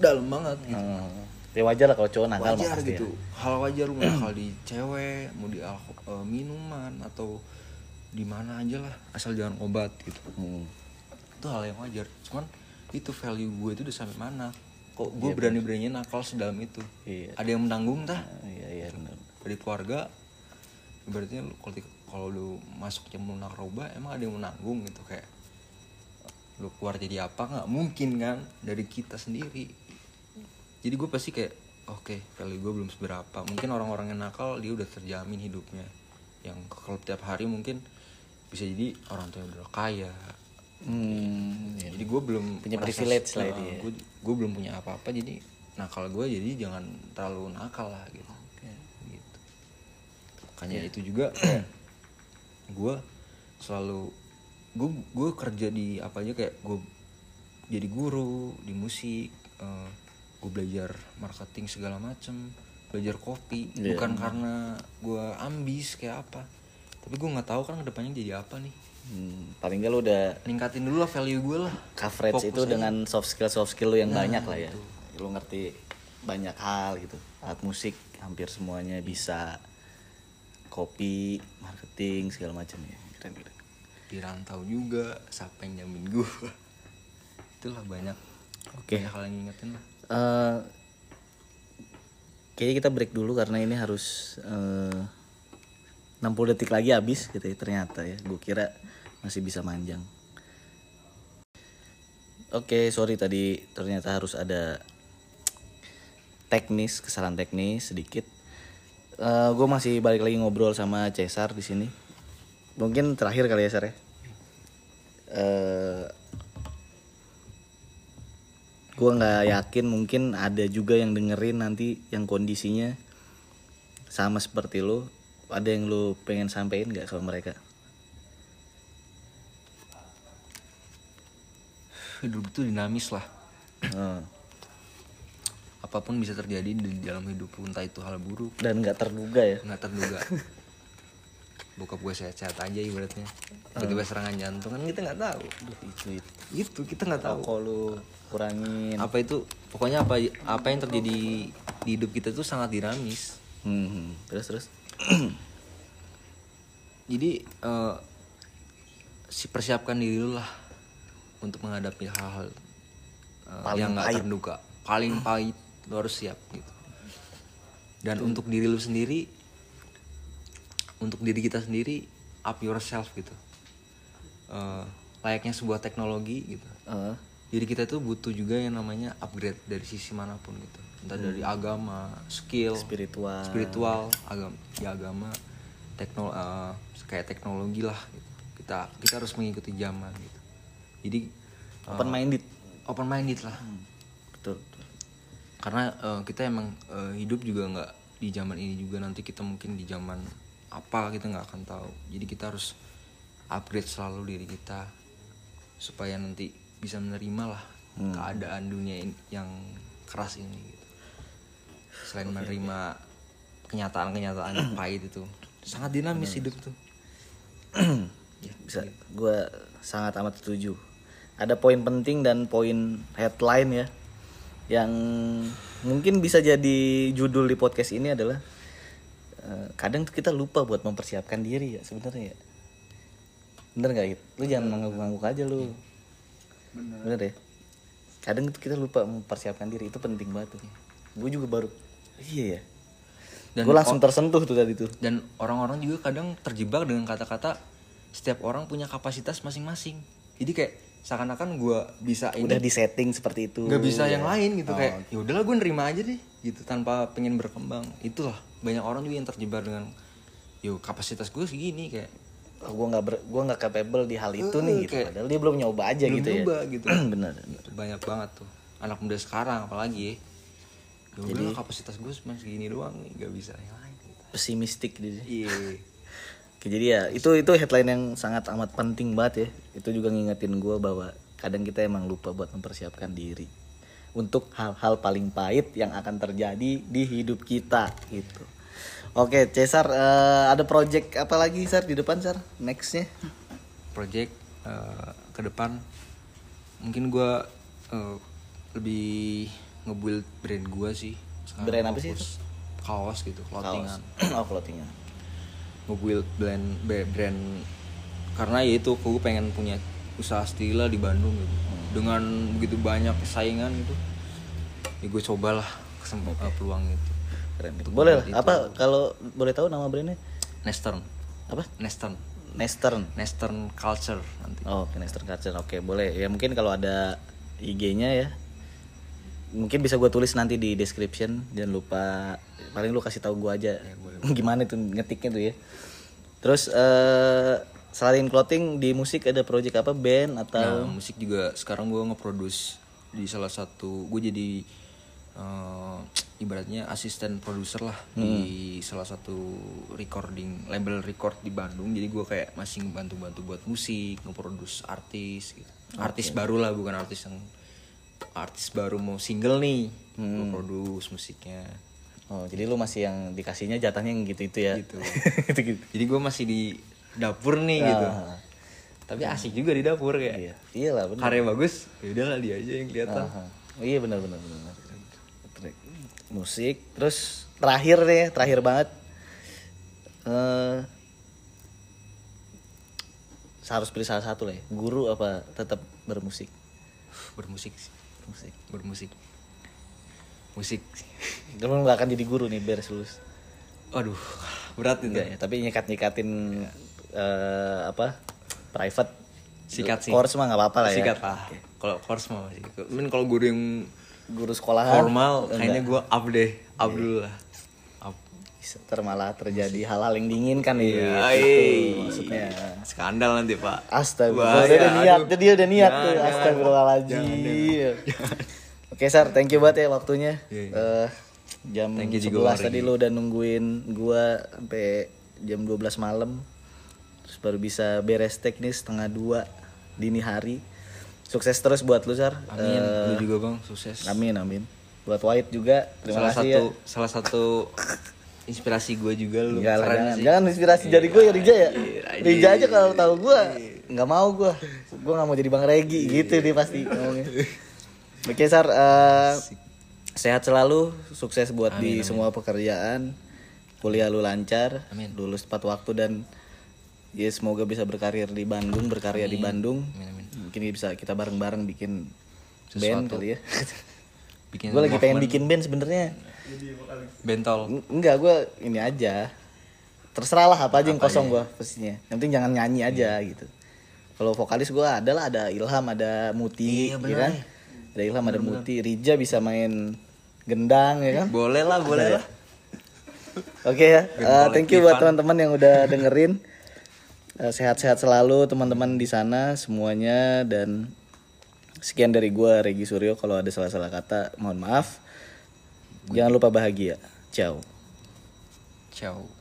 dalam banget gitu. Hmm. Ya wajar lah kalau cowok nakal wajar gitu. ya. hal wajar lu nakal di cewek mau di eh, minuman atau di mana aja lah asal jangan obat gitu. Hmm. itu hal yang wajar. Cuman itu value gue itu udah sampai mana. Kok gue Iya, berani beraninya nakal sedalam itu? Iya. ada yang menanggung tah? Ah, Iya iya benar. dari keluarga berarti kalau kalau lu masuk nyemplung narkoba emang ada yang menanggung gitu kayak lu keluar jadi apa? Nggak mungkin kan dari kita sendiri jadi gue pasti kayak oke value gue belum seberapa mungkin orang-orang yang nakal dia udah terjamin hidupnya yang kalau tiap hari mungkin bisa jadi orang tua yang udah kaya Hmm. iya. jadi gue belum Punya privilege lah dia. gue gue belum punya apa-apa jadi nakal gue jadi jangan terlalu nakal lah gitu gitu makanya Iya. itu juga gue selalu gue gue kerja di apa aja kayak gue jadi guru di musik gue belajar marketing segala macem belajar kopi. Iya. bukan karena gue ambis kayak apa. Tapi gue nggak tahu kan ke depannya jadi apa nih. Hmm, paling gak lu udah ningkatin dulu lah value gue lah. Coverage Fokus itu aja. dengan soft skill soft skill lu yang banyak lah ya. lu ngerti banyak hal gitu. Alat musik hampir semuanya bisa. Kopi marketing segala macam ya. Keren keren. Di rantau juga siapa yang jamin gue itulah banyak. Oke. banyak hal yang ngingetin lah Eh, kayaknya kita break dulu karena ini harus eh, 60 detik lagi habis gitu ya ternyata ya. Gue kira masih bisa manjang. Oke sorry tadi ternyata harus ada teknis kesalahan teknis sedikit. Gue masih balik lagi ngobrol sama Cesar di sini. Mungkin terakhir kali ya Sar ya. Eh, gue nggak yakin mungkin ada juga yang dengerin nanti yang kondisinya sama seperti lo ada yang lo pengen sampein nggak sama mereka? Hidup itu dinamis lah. Eh, apa pun bisa terjadi di dalam hidup entah itu hal buruk. Dan nggak terduga ya? Nggak terduga bokap gue sehat-sehat aja ibaratnya. Tiba-tiba serangan jantung kan kita nggak tahu. Aduh, itu itu. Itu kita nggak tahu. Kalau lu kurangin? Apa itu pokoknya apa apa yang terjadi di hidup kita tuh sangat dinamis. Hmm, hmm. terus terus? Jadi eh, si persiapkan diri lu lah untuk menghadapi hal-hal Paling yang nggak terduga. Paling pahit lu harus siap gitu. Dan untuk diri lu sendiri untuk diri kita sendiri up yourself gitu. Eh, layaknya sebuah teknologi gitu. Eh, jadi kita tuh butuh juga yang namanya upgrade dari sisi mana pun gitu. Entah dari agama skill spiritual. spiritual agama ya agama teknol eh, kayak teknologi lah gitu. kita kita harus mengikuti zaman gitu. Jadi open minded open minded lah betul, betul. karena eh, kita emang eh, hidup juga nggak di zaman ini juga. Nanti kita mungkin di zaman apa kita nggak akan tahu. Jadi kita harus upgrade selalu diri kita supaya nanti bisa menerima lah keadaan dunia ini- yang keras ini gitu. selain menerima kenyataan-kenyataan yang pahit itu. Sangat dinamis hidup tuh. Ya, bisa gue sangat amat setuju. Ada poin penting dan poin headline ya yang mungkin bisa jadi judul di podcast ini adalah kadang tuh kita lupa buat mempersiapkan diri ya sebenarnya ya. Bener gak gitu lu jangan ngangguk-ngangguk aja lu. Bener. ya? Kadang tuh kita lupa mempersiapkan diri itu penting banget tuh. Gue juga baru iya ya? Dan gue langsung tersentuh tuh tadi tuh. dan orang-orang juga kadang terjebak dengan kata-kata setiap orang punya kapasitas masing-masing. Jadi kayak seakan-akan gue bisa ini udah di setting seperti itu nggak bisa ya. yang lain gitu Oh, kayak ya udahlah gue nerima aja deh gitu tanpa pengen berkembang. Itulah banyak orang juga yang terjebak dengan yo kapasitas gue segini kayak. Oh, gue nggak gua nggak capable di hal itu Eh, nih gitu. kayak padahal dia belum nyoba aja belum gitu nyoba ya gitu. bener banyak banget tuh. Anak muda sekarang apalagi ya. Ya udahlah kapasitas gue cuma segini doang nih nggak bisa yang lain gitu. pesimistik dia. Iya. Jadi ya itu itu headline yang sangat amat penting banget ya. Itu juga ngingetin gue bahwa kadang kita emang lupa buat mempersiapkan diri untuk hal-hal paling pahit yang akan terjadi di hidup kita gitu. Oke Cesar eh, ada project apa lagi Sar di depan Sar? Nextnya? Project eh, ke depan mungkin gue lebih ngebuild brand gue sih. Sekarang Brand apa sih fokus kaos gitu clothingan. Oh clothingan. Ngebuild brand brand karena ya itu gue pengen punya usaha stila di Bandung gitu dengan begitu banyak saingan gitu ya gue cobalah kesempatan peluang itu. Keren itu. Boleh lah. Apa kalau boleh tahu nama brandnya? Nestern. Apa? Nestern. Nestern. Nestern Culture nanti. Oh, oke, Nestern Culture. Oke, boleh. Ya mungkin kalau ada IG-nya ya. Mungkin bisa gue tulis nanti di description. Jangan lupa paling lu kasih tahu gue aja. Gimana tuh ngetiknya tuh ya. Terus eh selain clothing di musik ada project apa? Band Nah, atau musik juga. Sekarang gue nge-produce di salah satu gue jadi eh, ibaratnya asisten produser lah di salah satu recording label record di Bandung. Jadi gue kayak masih bantu-bantu buat musik ngeproduce artis gitu. Artis baru lah bukan artis yang artis baru mau single nih. Gue produce musiknya. Oh, jadi lu masih yang dikasihnya jatahnya yang gitu itu ya. Gitu. Jadi gue masih di dapur nih gitu Ah. tapi asik juga di dapur kayak Iya. Iyalah benar. karya bagus ya udahlah dia aja yang kelihatan Aha. Oh, iya benar benar benar. Musik, terus terakhir nih, terakhir banget. Eh harus pilih salah satu lah ya. Guru apa tetap bermusik? bermusik sih. Musik. bermusik musik Lu nggak akan jadi guru nih beres lulus. aduh berat itu ya, tapi nyekat-nyekatin eh, apa? Private. Sikat sih. Course mah nggak apa-apa lah ya. sikat lah kalau course mah masih Mungkin kalau guru yang Guru sekolahan formal kayaknya gue up deh. Up dulu lah. Up. Bisa ntar malah terjadi hal-hal yang diinginkan nih Iya, gitu, iya. maksudnya. Skandal nanti pak. Astagfirullah, Bahaya, dia udah niat, aduh. dia udah niat Jangan, tuh, astagfirullahaladzim. Oke Sar, thank you banget ya waktunya. Iya, iya. Eh, Jam Thank you 11 juga, tadi lu udah nungguin gua sampai jam 12 malam baru bisa beres teknis setengah dua dini hari. Sukses terus buat lu Sar. Amin. Eh, lu juga bang. Sukses. Amin, amin. Buat White juga, terima salah kasih satu ya salah satu inspirasi gue juga lu. Lah, Keren jangan, sih. jangan inspirasi dari gue ya Rija ya. Iya, Rija aja kalau tahu gue Iya. nggak mau gue, gue nggak mau jadi bang Regi gitu dia pasti ngomongnya. Oke Sar, eh, sehat selalu, sukses buat di semua pekerjaan, kuliah lu lancar, Amin. lulus tepat waktu dan ya semoga bisa berkarir di Bandung, berkarya di Bandung. Amin, amin. Mungkin bisa kita bareng-bareng bikin band kali ya. bikin gue lagi pengen bikin band sebenarnya. bentol Eng- Enggak, gue ini aja. Terserah lah apa aja yang kosong gue posisinya. Yang penting jangan nyanyi aja gitu. Kalau vokalis gue adalah ada Ilham, ada Muti, Iya, ya bener. kan? Ada Ilham, ada Muti. Rija bisa main gendang, ya kan? boleh lah boleh lah Oke ya, Band Uh, thank you buat teman-teman yang udah dengerin. Uh, Sehat-sehat selalu teman-teman di sana semuanya dan sekian dari gua Regi Suryo. Kalau ada salah-salah kata, mohon maaf. Jangan lupa bahagia. Ciao. ciao